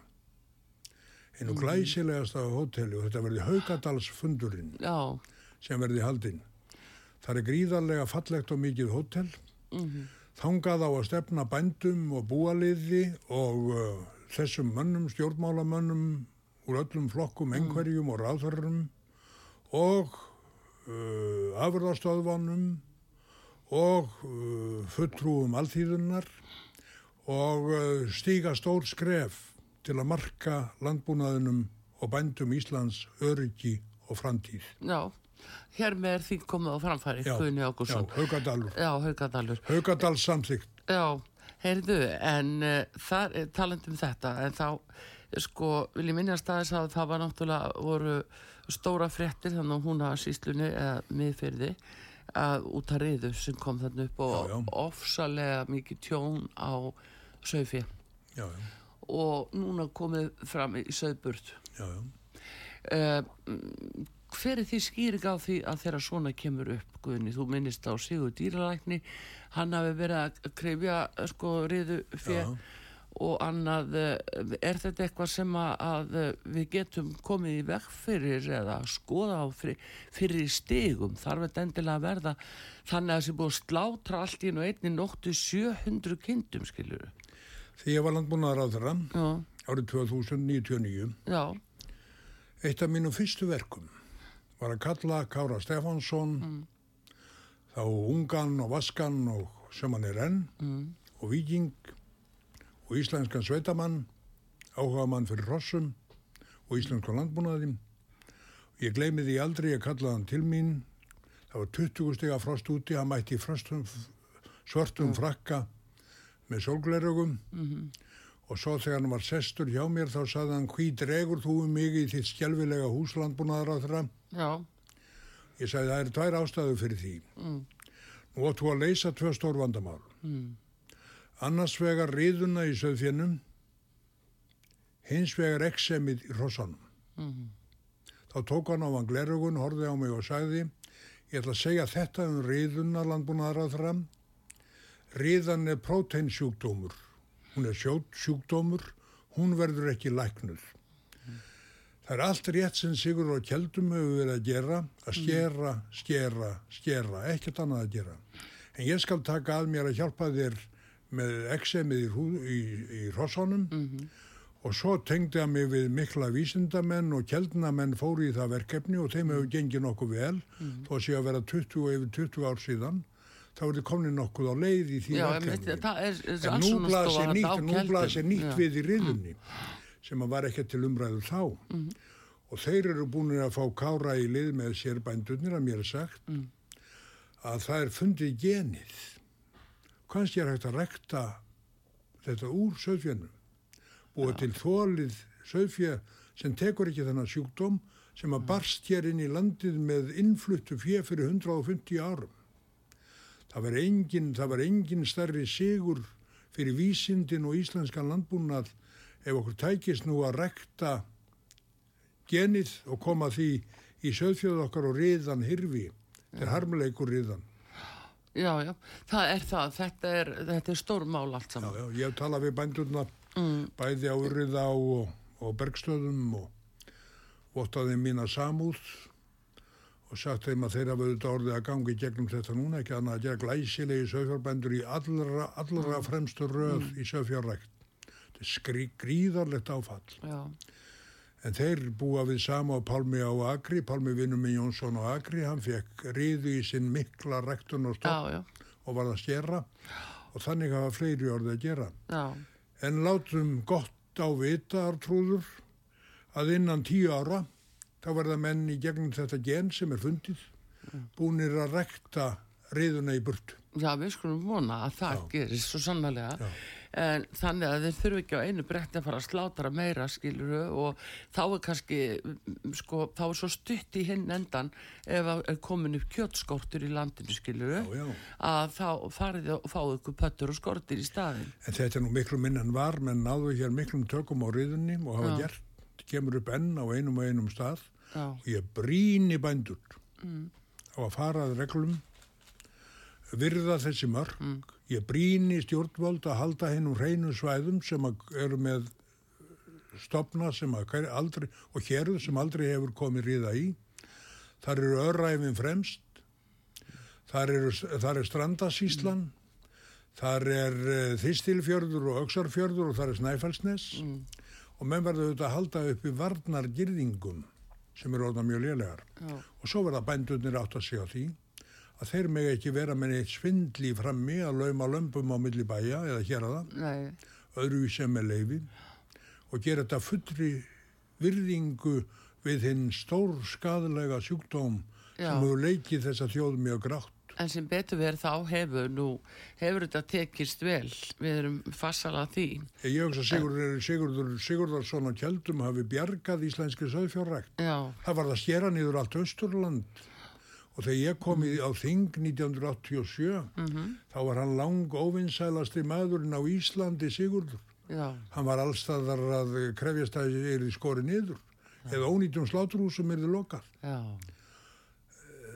Einu glæsilegasta hóteli og þetta verði Haugadalsfundurinn já, sem verði haldinn. Það er gríðarlega fallegt og mikið hótel. Þangað á að stefna bændum og búaliði og uh, þessum mönnum, stjórnmálamönnum úr öllum flokkum, engverjum og ráðhörrum og uh, afurðastöðvanum og uh, fulltrúum alþýðunar og uh, stíga stór skref til að marka landbúnaðinum og bændum Íslands öryggi og framtíð. já. Hér með er því komið á framfæri, Guðni já, Ágúrsson. Haugadalur. Já, Haugadalur. Haugadals samþygt. Já, heyrðu, en uh, það er talandi um þetta, en þá, sko, vil ég minna staðis að það var náttúrulega, voru stóra fréttir þannig að hún hafa síslunni eða miðfyrði að út að riðu sem kom þannig upp og Já, já. ofsalega mikið tjón á sögfi og núna komið fram í já. Uh, hver er því skýring á því að þeirra svona kemur upp Guðni, þú minnist á Sigur dýralækni hann hafi verið að krefja sko fjö Já. Og annað eh, er þetta eitthvað sem að, eh, við getum komið í veg fyrir eða skoða á fyrir, fyrir stigum? Þarf þetta endilega að verða þannig að þessi búið að slátra allt í einu einni nóttu 700 kindum skilur Því ég var landbúnaðar á þeirra já, árið 2099, já, eitt af mínum fyrstu verkum var að kalla Kára Stefánsson, þá ungan og vaskan og sem hann er enn, og viking og íslenskan sveitamann, áhuga mann fyrir rossum og íslenskan landbúnaði. Ég gleymi því aldrei að kalla hann til mín. Það var 20 stiga frost úti, hann mætti í frostum, svörtum frakka með sólglerugum og svo þegar hann var sestur hjá mér þá saði hann hví dregur þú um mig í þitt skjálfilega húslandbúnaðar á þeirra. já, Ég sagði það eru tvær ástæðu fyrir því. Nú áttu að leysa tvö stór vandamál. Annars vegar riðuna í söðfjennum, hins vegar eksemið í hrossanum. Þá tók hann á hann glerugun, horfði á mig og sagði, ég ætla að segja þetta um riðuna landbúnaðar á þeirra. Riðan er próteinsjúkdómur. Hún er sjótt sjúkdómur, hún verður ekki læknuð. Það er allt rétt sem Sigur og Kjeldum hefur verið að gera, að skera, skera, skera, ekkert annað að gera. En ég skal taka að mér að hjálpa þér með eksemið í, í, í hrossunum og svo tengdi að mig við mikla vísindamenn og kjeldnamenn fóru í það verkefni og þeim hefur gengið nokkuð vel, þó að sé að vera 20 og yfir 20 ár síðan, þá er þið komin nokkuð á leið í því já, verkefni. er, er En nú blasir nýtt, nú blasir nýtt Já. við í riðunni sem að var ekki til umræðu þá. Og þeir eru búin að fá kára í lið með sér bændurnir að mér er sagt að það er fundið genið. Kannski er hægt að rekta þetta úr söðfjörnum. Búið til þólið söðfjör sem tekur ekki þennan sjúkdóm sem að barst hér inn í landið með innfluttu fjö fyrir 150 árum. Það var engin, það var engin stærri sigur fyrir vísindin og íslenskan landbúnað ef okkur tækist nú að rekta genið og koma því í söðfjöð okkar og riðan hirfi. Þetta er harmleikur riðan. Já, já, það er það, þetta er, þetta er stór mál allt Já, saman. já, ég hef talað við bændurna bæði á Urriða og, og Bergstöðum og vottaði mína samúð og sagt þeim að þeirra verður orðið að gangi gegnum þetta núna, ekki að gera glæsilegi sögfjárbændur í allra, allra fremstu röð í sögfjárrækt. Þetta er skrí, gríðarlegt áfall. Já, En þeir búa við sama á Pálmi á Akri, Pálmi vinnum með Jónsson á Akri, hann fekk riðu í sinn mikla rektun og já, og var að skera og þannig hafa fleiri orðið að gera. já, En látum gott á vita, Artrúður, að innan tíu ára þá verða menn í gegnum þetta gen sem er fundið búnir að rekta riðuna í burtu. já, við skulum vona að það Já. gerist svo sannlega. Já. En þannig að þeir þurfu ekki á einu bretti að fara að slátra meira, skiluru, og þá er kannski, mm, sko, þá er svo stutt í hinn endan ef að er komin upp kjötskortur í landinu, skiluru, Já, já. að þá farið og fáið ykkur pöttur og skortir í staðin. En þetta er nú miklu minn en var, menn náðu hér miklum tökum á riðunni og hafa Já. gert, kemur upp enn á einum og einum stað og ég bríni bændur mm. á að farað reglum virða þessi mörg ég bríni stjórnvöld að halda hennum hreinu svæðum sem eru með stopna sem aldrei og hérðu sem aldrei hefur komið ríða í. Þar eru öræfin fremst. Þar, eru, þar er strandasíslan þar er uh, þistilfjörður og öksarfjörður og þar er snæfellsnes. Og menn verður auðvitað að halda upp í varnargirðingum sem eru orðna mjög lélegar. Já. og svo verða bændurnir átt að segja því að þeir mega ekki vera með neitt svindli frammi að lauma lömpum á milli bæja eða hér að það öðru sem með leifi og gera þetta fullri virðingu við hinn stór skadalega sjúkdóm Já. sem hefur leikið þessa þjóð mjög grátt. en sem betur verið þá hefur nú, hefur þetta tekist vel, við erum fassala því. Ég hugsa Sigurður, Sigurður Sigurðarsson á Kjeldum hafi bjargað íslenski söðfjárrækt. Já, Það var það skera niður allt Östurland og þegar ég kom í, á Þing 1987 þá var hann lang óvinnsælasti maðurinn á Íslandi Sigurður. já, Hann var allstaðar að krefjast að er í skori niður eða ónýttum sláturhúsum er þið lokað. já,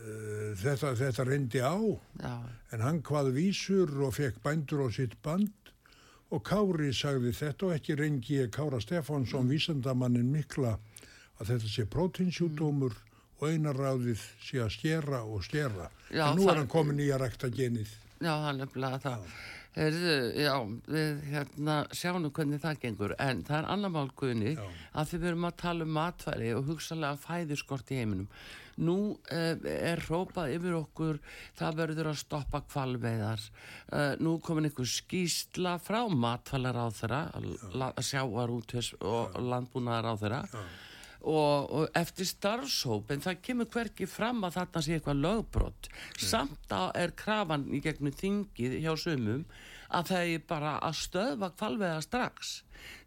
Eh, Þetta, þetta reyndi á. Já, en hann hvað vísur og fekk bændur á sitt band. Og Kári sagði þetta og ekki reyngi Kára Stefánsson Mm. vísendamannin mikla að þetta sé prótinsjúdómur og eina ráðið sé að skera og skera. Já, en nú það- er hann komin í að rækta genið. já, það er nefnilega það. Heyrðu, já, við hérna sjáum hvernig það gengur, en það er annar mál guðni Já. að þið verum að tala um matværi og hugsalega fæðuskort í heiminum. Nú eh, er hrópað yfir okkur, það verður að stoppa kvalveiðar. Eh, nú komin einhver skýsla frá matvælar á þeirra, sjáar út og landbúnaðar á þeirra. Og, og eftir starfshóp en það kemur hverki fram að þarna sé eitthvað lögbrott samt að er krafan í gegnum þingið hjá sumum að það er bara að stöðva kvalveða strax.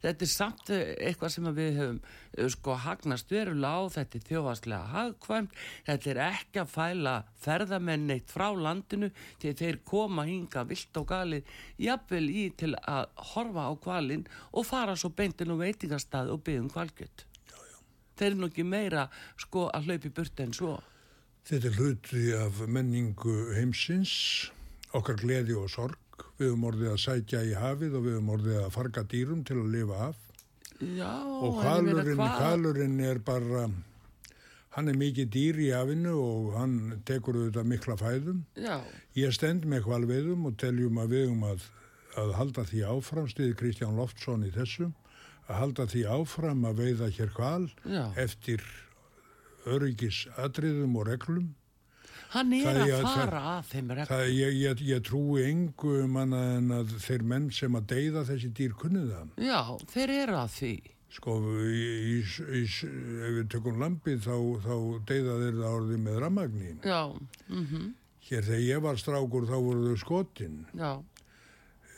Þetta er samt eh, eitthvað sem við höfum eh, sko hagnast verulega á. Þetta er þjóðastlega hagkvæmt. Þetta er ekki að fæla ferðamenn neitt frá landinu til þeir koma hinga vilt og galið jafnvel í til að horfa á kvalin og fara svo beintin og veitingastað og byggja um kvalgjöld þeir nú ekki meira sko að hlaupa í burtu en svo. Þetta er hluti af menningu heimsins, okkar gleði og sorg. Við höfum orðið að sækja í hafið og við höfum orðið að farga dýrum til að lifa af. já, og hvalurinn, hvalurinn er bara hann er mikið dýr í hafinu og hann tekur auðvitað mikla fæðum já, ég stend með hvalveiðum og teljum að við um að, að halda því áfram stiði Kristján Loftsson í þessu að halda því áfram að veiða hér hval Já. eftir öryggis atriðum og reglum hann er Það að að fara að þeim reglum Það, ég, ég, ég trúi engu um annað en að þeir menn sem að deyða þessi dýr kunnið það já, þeir eru að því Sko, í, í, í, ef við tökum lampið þá, þá deyða þeir það orðið með rammagni. já, mhm, Hér þegar ég var strákur þá voru þau skotin. já,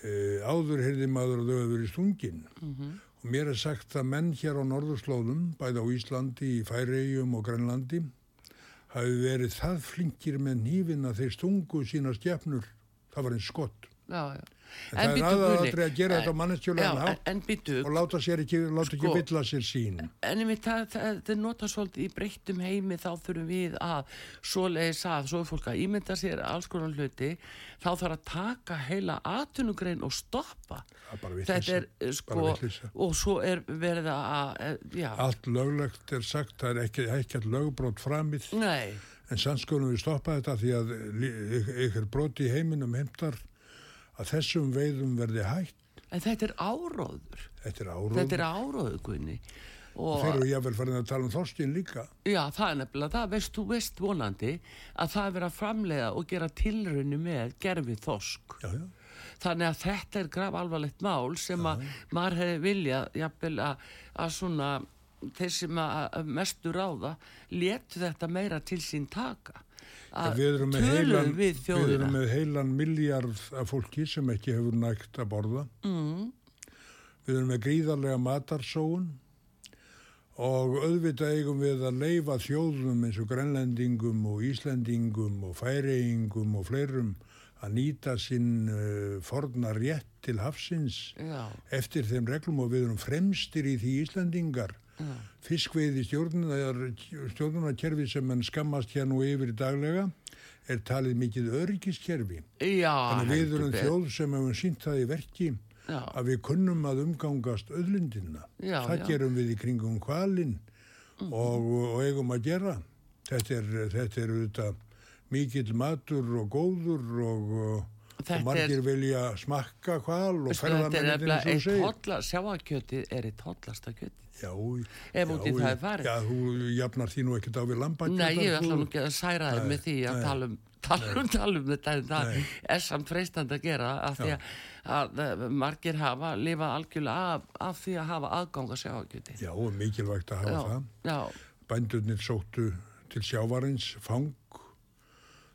E, áður heyrði maður að þau hefur verið stungin. Og mér er sagt að menn hér á norðurslóðum, bæði á Íslandi, í Færegjum og Grænlandi, hafi verið það flinkir með nýfin að þeir stungu sína stjafnur. Það var einn skott. já, já En það er Guðni, að gera en- þetta á en, en býtu, Og láta sér ekki, láta ekki Sko- villa sér sín. En ég veit að þetta nota svolítið í breyttum heimi þá þurfum við að svoleiðis að, svo er fólk að ímynda sér alls konar hluti, þá þarf að taka heila atunugrein og stoppa. Það. Þetta er sko, og svo er verið að, já, Allt löglegt er sagt, það er ekki, ekki að lögbrót framið. nei, En sann skulum við stoppa þetta því að ykkur broti í heiminum heimtar að þessum veiðum verði hægt. en þetta er áróður, Þetta er áróð. þetta er áróður, Gunni. Og, Þeir eru jáfnvel farin að tala um þorstin líka. Já, það er nefnilega, það veist, þú veist vonandi að það er verið að framleiða og gera tilraunni með gerfi þosk. Já, já. Þannig að þetta er graf alvarlegt mál sem að maður hefði viljað jafnvel að, að svona þeir sem að mestu ráða letu þetta meira til sín taka að Við tölum heilan, við við þjóðina. erum með heilan miljard af fólki sem ekki hefur nægt að borða. mm, Við erum með gríðarlega matarsóun og auðvitað eigum við að leifa þjóðum eins og grænlendingum og íslendingum og færeingum og fleirum að nýta sinn uh, forna rétt til hafsins Já, eftir þeim reglum og við erum fremstir í því Íslendingar Fiskveiði stjórnunarkerfi sem mann skammast hér nú yfir daglega er talið mikið öryggiskerfi. Já, Þannig við heldur erum þjóð sem hefum sínt það í verki Já. að við kunnum að umgangast öðlundina. Já, það gerum við í kringum kvalinn og, og eigum að gera. Þetta er, þetta er auðvitað mikill matur og góður og, og Þetta er- margir vilja smakka kval og Sko, þetta er ferðamennir nefnilega eins og eitt segir. hotla, sjáakjötið er eitt hotlasta kjötið. Já, Ef út í já, það er farið. Já, þú jafnar því nú ekkert á við lambakjöt. Nei, ég ætla nú ekki að særa þið með því að tala um, tala um, tala um þetta en það Nei. er samt freistand að gera af því að, að eh, margir hafa lifað algjörlega af, af því að hafa aðgang að sjáakjöti. Já, mikilvægt að hafa það. já, Bændurnir sóttu til sjávarins fang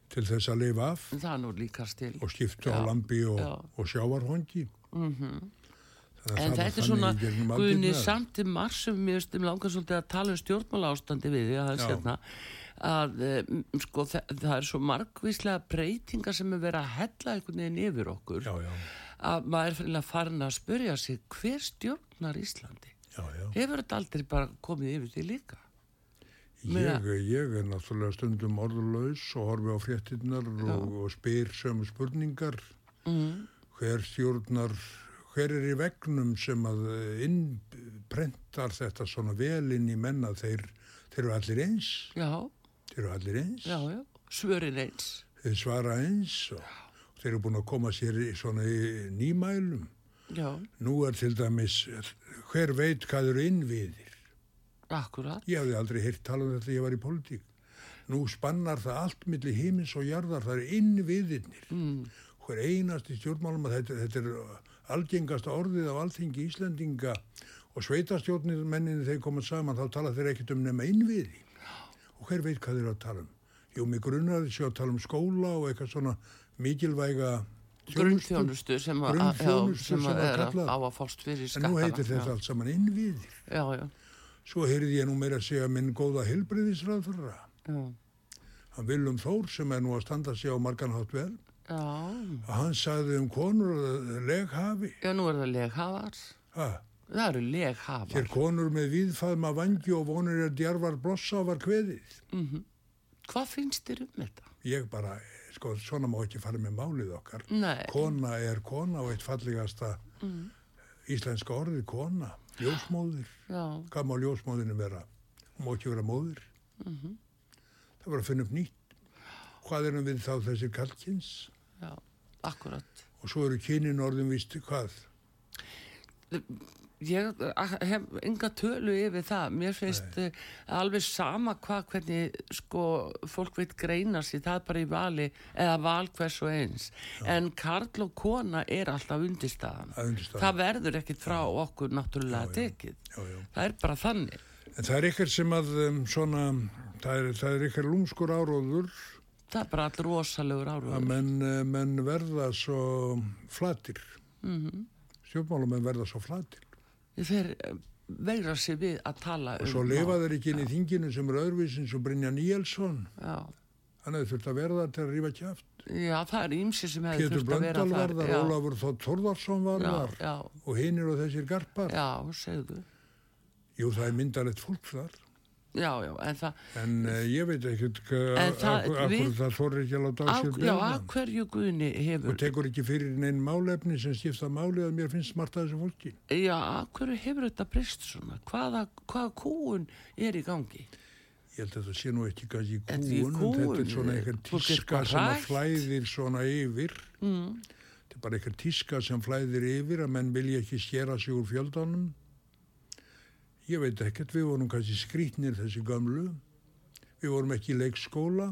til þess að lifa af og skiptu á Já, lambi og, já. og sjávarhongi. En þetta er svona, Guðni, samt marsum, mér veist, um langar svolítið að tala um stjórnmála ástandi við því að það er sérna að sko, það, það er svo margvíslega breytingar sem er verið að hella einhvern veginn yfir okkur Já, já, að maður er fyrir að farin að spyrja sig hver stjórnar Íslandi? já, já. Hefur þetta aldrei bara komið yfir því líka? Ég, ég er náttúrulega stundum orðulaus og horfi á fréttinnar og, og spyr sömu spurningar. Mm. Hver stjórnar, hver er í vegnum sem að eh, innprentar þetta svona vel inn í menna þeir, þeir eru allir eins, Já, þeir eru allir eins, já, já, svörin eins. þeir svara eins og þeir eru búin að koma sér í svona í nýmælum. Já, Nú er til dæmis, hver veit hvað eru innviðir? akkurat. Ég hafði aldrei heyrt tala um þetta þegar ég var í pólitík. Nú spannar það allt milli himins og jarðar, það eru innviðirnir. Mm. Hver einasti stjórnmálum að þetta, þetta er algengasta orðið af alþingi Íslendinga og sveitastjórnir menninni þeir komað saman, þá tala þeir ekkert um nema innviði. Og hver veit hvað þeir að tala um? Jú, mig grunnar þessi að tala um skóla og eitthvað svona mikilvæga þjónustu. Grunnþjónustu sem, að- Grunnþjónustu já, sem sem að að er kalla. á að fást fyrir En skattana. nú heitir þetta allt saman innviðir. Já, já, Svo heyrði ég nú meira að segja minn góða heilbriðisræðfara. já, Hann Willum Þór sem er nú að standa sig á marganhátt vel. Að Hann sagði um konur að leghafi. Já, nú er það leghafar. Ha, Það eru leghafar. hér konur með viðfaðma vangi og vonur er djarvar blossa var kveðið. Hvað finnst þér um þetta? Ég bara, sko, svona má ekki fara með málið okkar. Nei. Kona er kona og eitt fallegasta íslenska orðið kona. Ljósmóðir. Já, Hvað má ljósmóðinu vera? Hún má ekki vera móðir. Það var að finna upp nýtt. Hvað erum við þá þessir kallkins? Já, akkurat. Og svo eru kynin orðin víst hvað? Ég eh, hef enga tölu yfir það. Mér finnst uh, alveg sama hvað hvernig sko fólk veit greina sér, það er bara í vali eða val hvers og eins. En Karl og kona er alltaf undirstaðan. Að undirstaðan. Það verður ekkit frá okkur náttúrulega tekið. Já, já. Það er bara þannig. En það er ykkar sem að um, svona, það er, er ykkar lúmskur áróður Það er bara all rosalegur að áruður. menn, eh, menn verða svo flatir. Mm -hmm. Stjórnmálamenn verða svo flatir. Þeir eh, veigra sér við að tala um Svo lifa þeir ekki inn í þinginu sem er öðruvísin sem Brynja Níelsson. Hann hefði þurft að verða til að rífa kjáft. Já, það er ímsi sem hefði Pétur þurft að vera Blöndal þar. var Já, Ólafur Þótt Þórðarsson var já, og hinir og þessir garpar. já, segðu. Jú, það er myndalegt fólk þar. Já, já, en það, En uh, ég veit ekkert hvað, En það- þorri ekki að láta á sér já, bera. að hverju guðni hefur, og tekur ekki fyrir neinn málefni sem skipta máli að mér finnst smart að þessu fólki. já, að hverju hefur þetta breyst svona? Hvaða, hvaða kúun er í gangi? Ég held að það sé nú ekki kannski kúun, en þetta er svona er tíska sem að flæðir svona yfir. Mm. Þetta er bara einhver tíska sem flæðir yfir að menn vilja ekki skera sig úr fjöldanum. Ég veit ekkert, við vorum kannski skrítnir þessi gamlu. Við vorum ekki í leikskóla.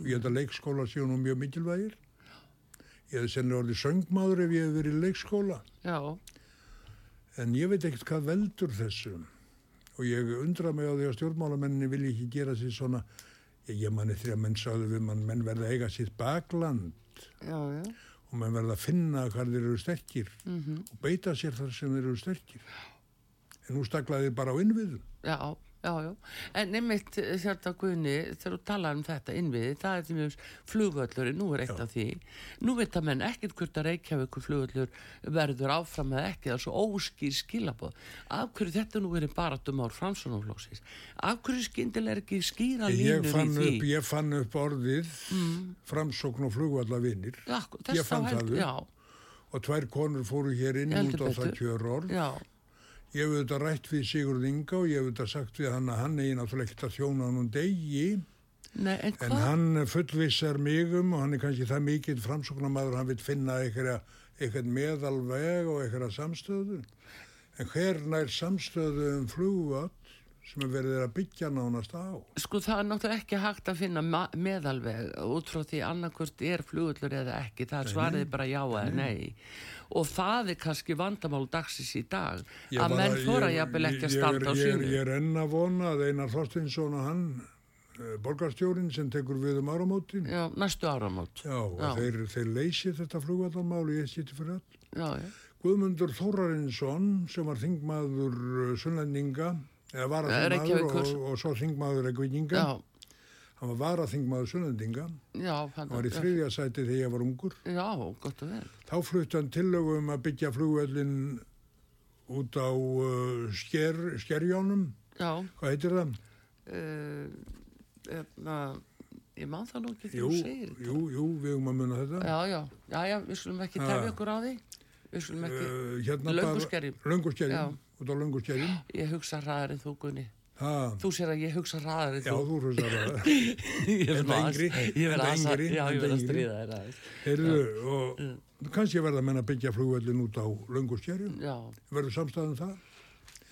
Ég held að leikskóla séu nú mjög mikilvægir. Ég hefði sennilega orðið söngmáður ef ég hefði verið í leikskóla. Já, En ég veit ekkert hvað veldur þessu og ég undra mig á því að stjórnmálamenninni vilja ekki gera sér svona, ég, ég manni því að menn sagðu við mann, menn verða eiga sitt bakland já, já, og menn verða að finna hvað þeir eru sterkir og beita sér þar sem þeir eru sterkir. En nú staklaði bara á innviðum. já, já, já. En nefnitt þetta Guðni, þegar þú talar um þetta innviði, það er því mjög flugvöllur, nú er eitt Já. af því. Nú veit að menn ekkert hvort að Reykjavíkur flugvöllur verður áfram eða ekki, það er svo óskýr skilabóð. Af hverju þetta nú verið baratum ár framsvonarflóksins? Af hverju skyndilega er ekki skýra línur í því? upp, ég fann upp orðið framsókn og flugvallavinir Já, ég fann það upp. Já, og tvær konur fóru hér inn út á það kjörorð. Ég hef auðvitað rætt við Sigurð Inga og ég hef auðvitað sagt við hann að hann eigi náttúrulega ekkert að þjóna hann um degi. Nei, en en hann fullvissar mig um og hann er kannski það mikill framsóknarmaður hann vil finna eitthvað, meðalveg og eitthvað samstöðu. En hver nær samstöðu um flugvall sem er verið að byggja nánast á? Sko það er náttúrulega ekki hægt að finna meðalveg út frá því annarkvört er flugullur eða ekki, það svariði bara já eða nei og það er kannski vandamál dagsins í dag Ég að menn þóra jafnvel ekki að standa á sínu. Ég er enn að vona að Einar Þorstinsson og hann, eh, borgarstjórin sem tekur við um áramótin, já, Já, næstu áramót. Og Já. Þeir, þeir leysi þetta flugvallarmál og ég sýtti fyrir öll. Já, já, Guðmundur Þórarinsson sem var þingmaður uh, Sunnlendinga, eða var að Eh, þingmaður Reykjavíkur. og, og svo þingmaður Reykjavíkinga, já, hann var vara þingmaður Sunnlendinga, já hann var í þriðja sæti þegar ég var ungur. Já, gott og vel. Þá flutti hann tillögu um að byggja flugvöllin út á uh, sker, skerjónum, Já, hvað heitir það? uh, na, ég man það nú ekki þegar þú segir jú, jú, við höfum að munna þetta. Já, já, já, já, við skulum ekki tefja okkur á því Uh, hérna Lönguskerjum. Já. Lönguskerjum, út á lönguskerjum. ég hugsa hraðar en þú Gunni Ha, Þú sér að ég hugsa hraðar en já, þú þú hlustar á það. Ég Enda verð aðeins- yngri, Ég verð enda aðeins að yngri, Já, ég enda verð að stríða þér Heyrðu, og kannski verða menn að byggja flugvöllin út á lönguskerjum. Já, Verður samstæðan það?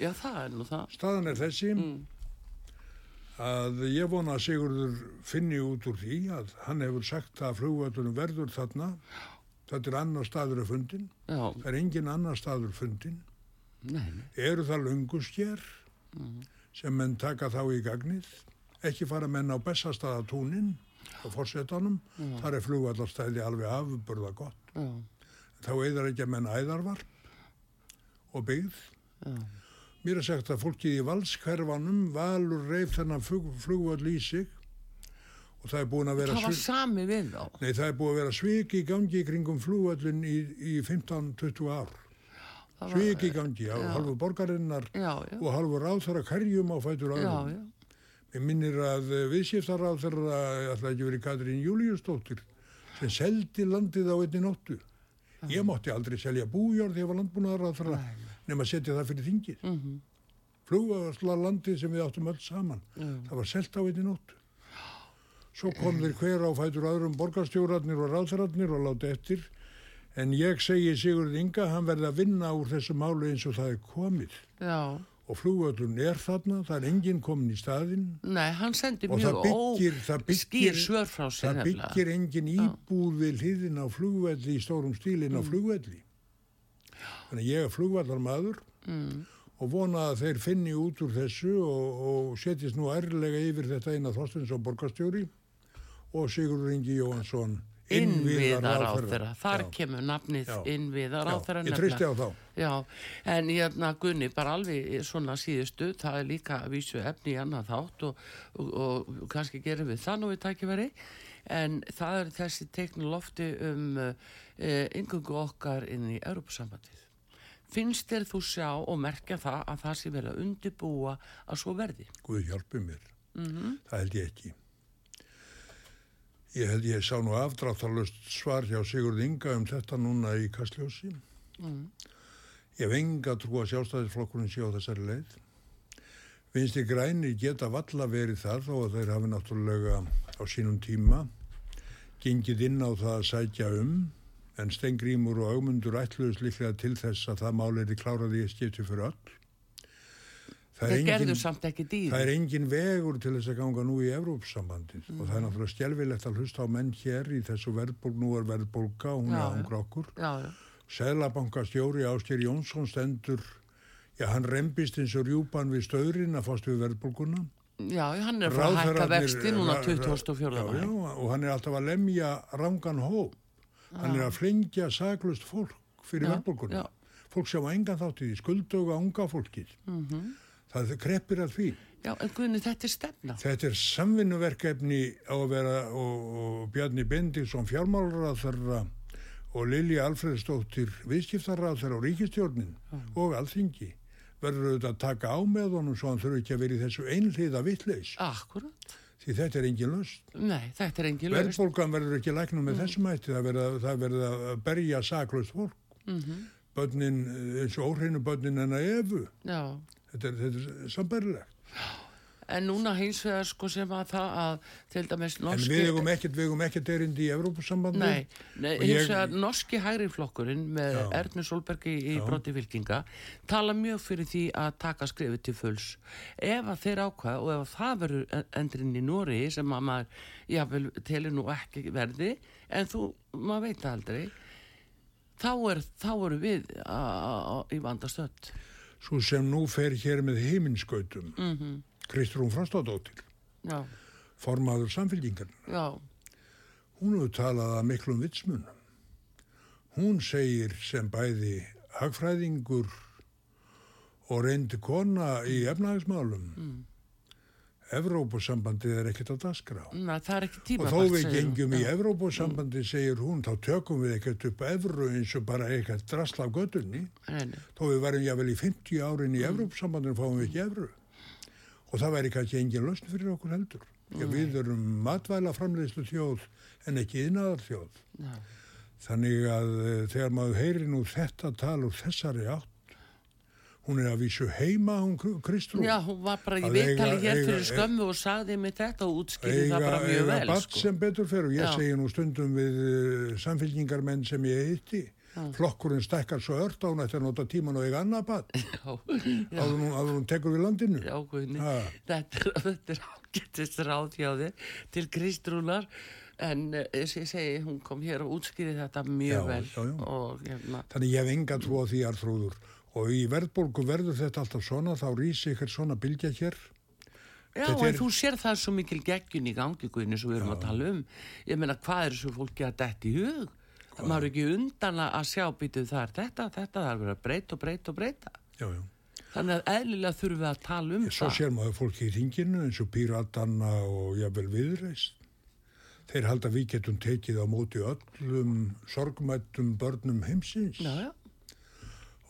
já, það er nú það Staðan er þessi Mm. að ég vona að Sigurður finni út úr því að hann hefur sagt að flugvöllunum verður þarna. Þetta er annar staður af fundin. Já, Það er engin annar staður fundin. nei, eru það löngusker Mm. sem menn taka þá í gagnið? Ekki fara menn á bestastaðatúnin og fórsetanum þar er flugvallarstæði alveg afburða gott. Já, þá eðar ekki að menn æðarvarp og byggð. Já, mér er sagt að fólkið í valskverfanum valur reif þennan flug, flugvall í sig og það er búin að vera það var sami við þá. Nei, það er búin að vera svik í gangi kringum flugvallin í, í 15-20 ár. Það var- svik í gangi á halvu borgarinnar Já, já, og halvu ráþara hverjum á fætur já, já. Mér minnir að viðskiptaráþara, alltaf ekki verið Katrín Júliusdóttir, sem seldi landið á einni nóttu. Ég mátti aldrei selja bújörð þegar ég var landbúnaðaráþara nema að setja það fyrir þingið. Mm Mhm. Flugvarsla landið sem við áttum öll saman, það var selt á einni nóttu. Svo kom þeir hver á fætur öðrum borgarstjórarnir og ráþararnir og láti eftir. En ég segi Sigurð Inga, hann verði að vinna úr þessu málu eins og það er komið Já, og flugvöllun er þarna, það er enginn komin í staðinn nei, hann sendi og mjög byggir, það byggir, skýr svör frá sér það nefnilega. byggir enginn íbúð við hliðin á flugvelli í stórum stílinn á Mm. flugvelli. Þannig að ég er flugvallarmadur mm. og vona að þeir finni út úr þessu og, og setjist nú ærlega yfir þetta eina Þorstinsson borgarstjóri og Sigurður Ingi Jóhansson innviðar á þeirra þar Já. kemur nafnið innviðar á Já, þeirra ég treysti á þá. Já, en ég na, Gunni bara alveg svona síðustu það er líka að vísu efni í annað þátt og, og, og kannski gerum við það nú við tækifæri en það er þessi teiknu lofti um uh, yngungu okkar inn í Europasambandið finnst þér þú sjá og merkja það að það sé verið að undibúa að svo verði Guð hjálpi mér. mm Það held ég ekki. Ég held ég sá nú afdráttarlust svar hjá Sigurð Inga um þetta núna í Kastljósi. Mm. Ég hef enga trú að sjálfstæðisflokkurinn sé á þessari leið. Vinsti grænir geta valla verið það þó að þeir hafi náttúrulega á sínum tíma gengið inn á það að sækja um en Stengrímur og Augmundur ætluðust líklega til þess að það mál í kláraði í skipti fyrir öll. Það er engin- gerðu samt ekki dýr Það er engin vegur til þess að ganga nú í Evrópssambandið og það er náttúrulega stjelvilegt að hlusta á menn hér í þessu verðbólg, nú er verðbólga, hún Já, er ángra okkur. Sæðlabankastjóri Ásker Jónsson stendur, já hann rembist eins og rjúpan við stöðrin að fást við verðbólguna. já, hann er frá að hækka vexti núna ra- ra- 24. Já, já, og hann er alltaf að lemja rangan hóp. Hann er að flengja saklust fólk fyrir verðbólguna. Fólk sem á engan þátt í því, skulduga unga fólkið. Mhm. Það kreppir að því. Já, en Guðni, þetta er stefna. Þetta er samvinnuverkefni á að vera og, og Bjarni Bendilsson fjármálurrað þeirra og Lilja Alfredsdóttir viðskiptarrað þeirra á ríkistjórnin og alþingi verður auðvitað að taka á með honum svo hann þurfi ekki að vera í þessu einhliða vittleis Akkurat. því þetta er engin löst. Nei, þetta er engin lögst. Verðbólgan verður ekki læknum með þessum hætti, það verður verður að berja saklaust fólk. Mhm. Bönnin, eins og óhreinu bönnin en að efu. Já, Þetta er, er sambarilegt. en núna hins vegar sko sem að það að til dæmis En norski... við eigum ekkert, við eigum ekkert erindi í Evrópusambandi. Nei, nei hins ég- vegar norski hægriflokkurinn með Já. Ernu Solberg í, í Já. broti fylkinga tala mjög fyrir því að taka skrifið til fulls. Ef að þeir ákvað og ef að það verður endurinn í Nóri sem að maður, jável, telur nú ekki verði, en þú, maður veit aldrei, þá, er, þá eru við í vandastöld. Svo sem nú fer hér með heiminskautum, mm. -hmm. Kristrún Frostadóttir, formaður samfélgingar. já, Hún hefur talað að miklum vitsmunum. Hún segir sem bæði hagfræðingur og reyndi kona í efnahagsmálum. Mm. Evrópusambandið er ekkert á dasgrá. na, Og þó við gengjum í Evrópusambandið, segir hún, þá tökum við ekkert upp evru eins og bara ekkert drasla göttunni. Nei, Þó við varum jável í 50 árin í Evrópusambandinu fáum við ekki evru. Og það væri kannski engin löst fyrir okkur heldur. Já, við erum matvæla framleiðslu þjóð en ekki innaðar þjóð. já, Þannig að eh, þegar maður heyri nú þetta tal úr þessari átt, hún er að vísu heima, hún Kristrún. Já, hún var bara í Að viðtali eiga- hér eiga- fyrir skömmu og sagði mig þetta og útskýrði það bara mjög eiga vel, barn sko. sem betur fer og ég Já. segi nú stundum við uh, samfélkingarmenn sem ég hitti flokkurinn stækkar svo ört á hún eftir að nota tíman og eiga annað já, áður hún, hún tekur við landinu já, þetta þetta er ágættist ráð hjá þér til Kristrúnar, en eh, eins og ég segi, hún kom hér og útskýrði þetta mjög Já, vel já, já. og hérna, þannig ég hef enga trú á því arþrúður og í verðbólgu verður þetta alltaf svona þá rýsi ykkur svona bylgja hér já, Þetta en er- þú sér það svo mikil geggjun í gangi, Guðni, sem við erum að tala um. Ég meina, hvað er þessu fólki að detti í hug? Maður er ekki undan að sjá býtuð það er þetta, þetta, það er verið að breyta og breyta og breyta. já, já. Þannig að eðlilega þurfum við að tala um svo það. sér maður fólki í þinginu eins og píratanna og jafnvel viðreist þeir halda við getum tekið á móti öllum sorgmættum börnum heimsins Já, já.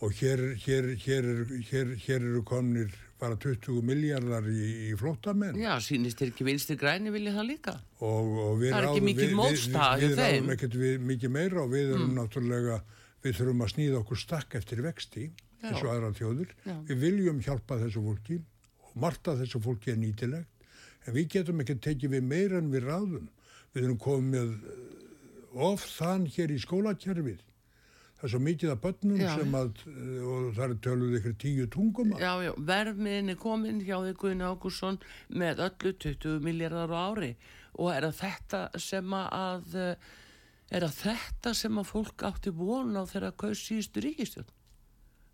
Og hér, hér, hér, er- hér, hér eru komnir bara 20 miljardar í, í flóttamenn Já, sýnist þér ekki vinstri græni vilja það líka? og, og við Það er ekki ráðum- mikil við- við- mótstaða við, hjá við þeim. Mm. ráðum ekkert við, mikið meira og við erum náttúrulega við þurfum að snýða okkur stakk eftir vexti Já. eins og aðra þjóður Já. við viljum hjálpa þessu fólki og margt af þessu fólki er nýtilegt en við getum ekki tekið við meira en við ráðum við erum komið of þann hér í skólakerfið það er svo mikið af börnum Já. sem að eh, og það er töluð ykkur tíu tungum Já, já, verðmiðin er komin hjá þig Guðni Ágúrsson með öllu 20 miljardar á ári. Og er að þetta sem að eh, er að þetta sem að fólk átti von á þegar að kaus síðustu ríkistjórn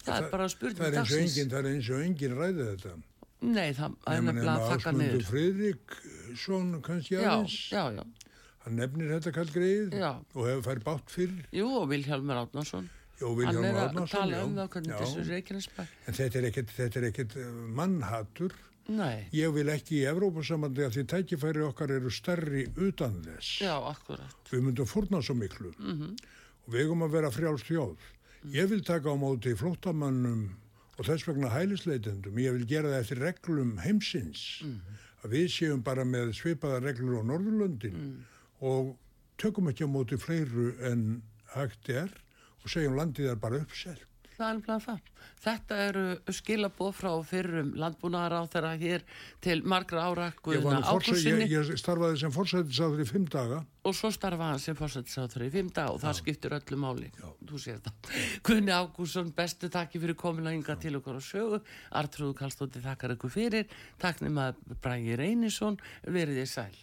það er bara það er eins og dagsins. engin, það er eins og engin ræði þetta. Nei, það er nefnilega að þakka niður. Friðrik svona kannski Já, aðeins. já, já, hann nefnir þetta kallgreið Já. og hefur fær bátt fyrir. Jú og Vilhjálmur Átnarsson Já. þessu Reykjanesbæ en þetta er ekkert, þetta er ekkert eh, mannhatur. Nei, ég vil ekki í Evrópusamandi að því tækifæri okkar eru stærri utan þess. Já, við myndum fórna svo miklu. Mhm. og við eigum að vera frjálst þjóð. Ég vil taka á móti flóttamannum og þess vegna hælisleitendum. Ég vil gera það eftir reglum heimsins. Mhm. að við séum bara með svipaða reglur á Norðurlöndin. Mm. Og tökum ekki á móti fleiru en hægt er og segjum landið er bara uppselt Það er nefnilega það. Þetta eru skilabóð frá fyrrum landbúnaðar á þeirra hér til margra ára ég, Guðna var nú forsæ- Ágússinni ég, ég starfaði sem forsætisáður í fimm daga og svo starfa hann sem fórsættisáþur í fimm dag og það skiptir öllu máli. Þú sér það. Guðni Ágússon, bestu takki fyrir komin að ynga til okkar á sögu. Artrúðu Kallstótti þakkar ykkur fyrir. Takk nema Bræði Reynisson. Verið þið sæl.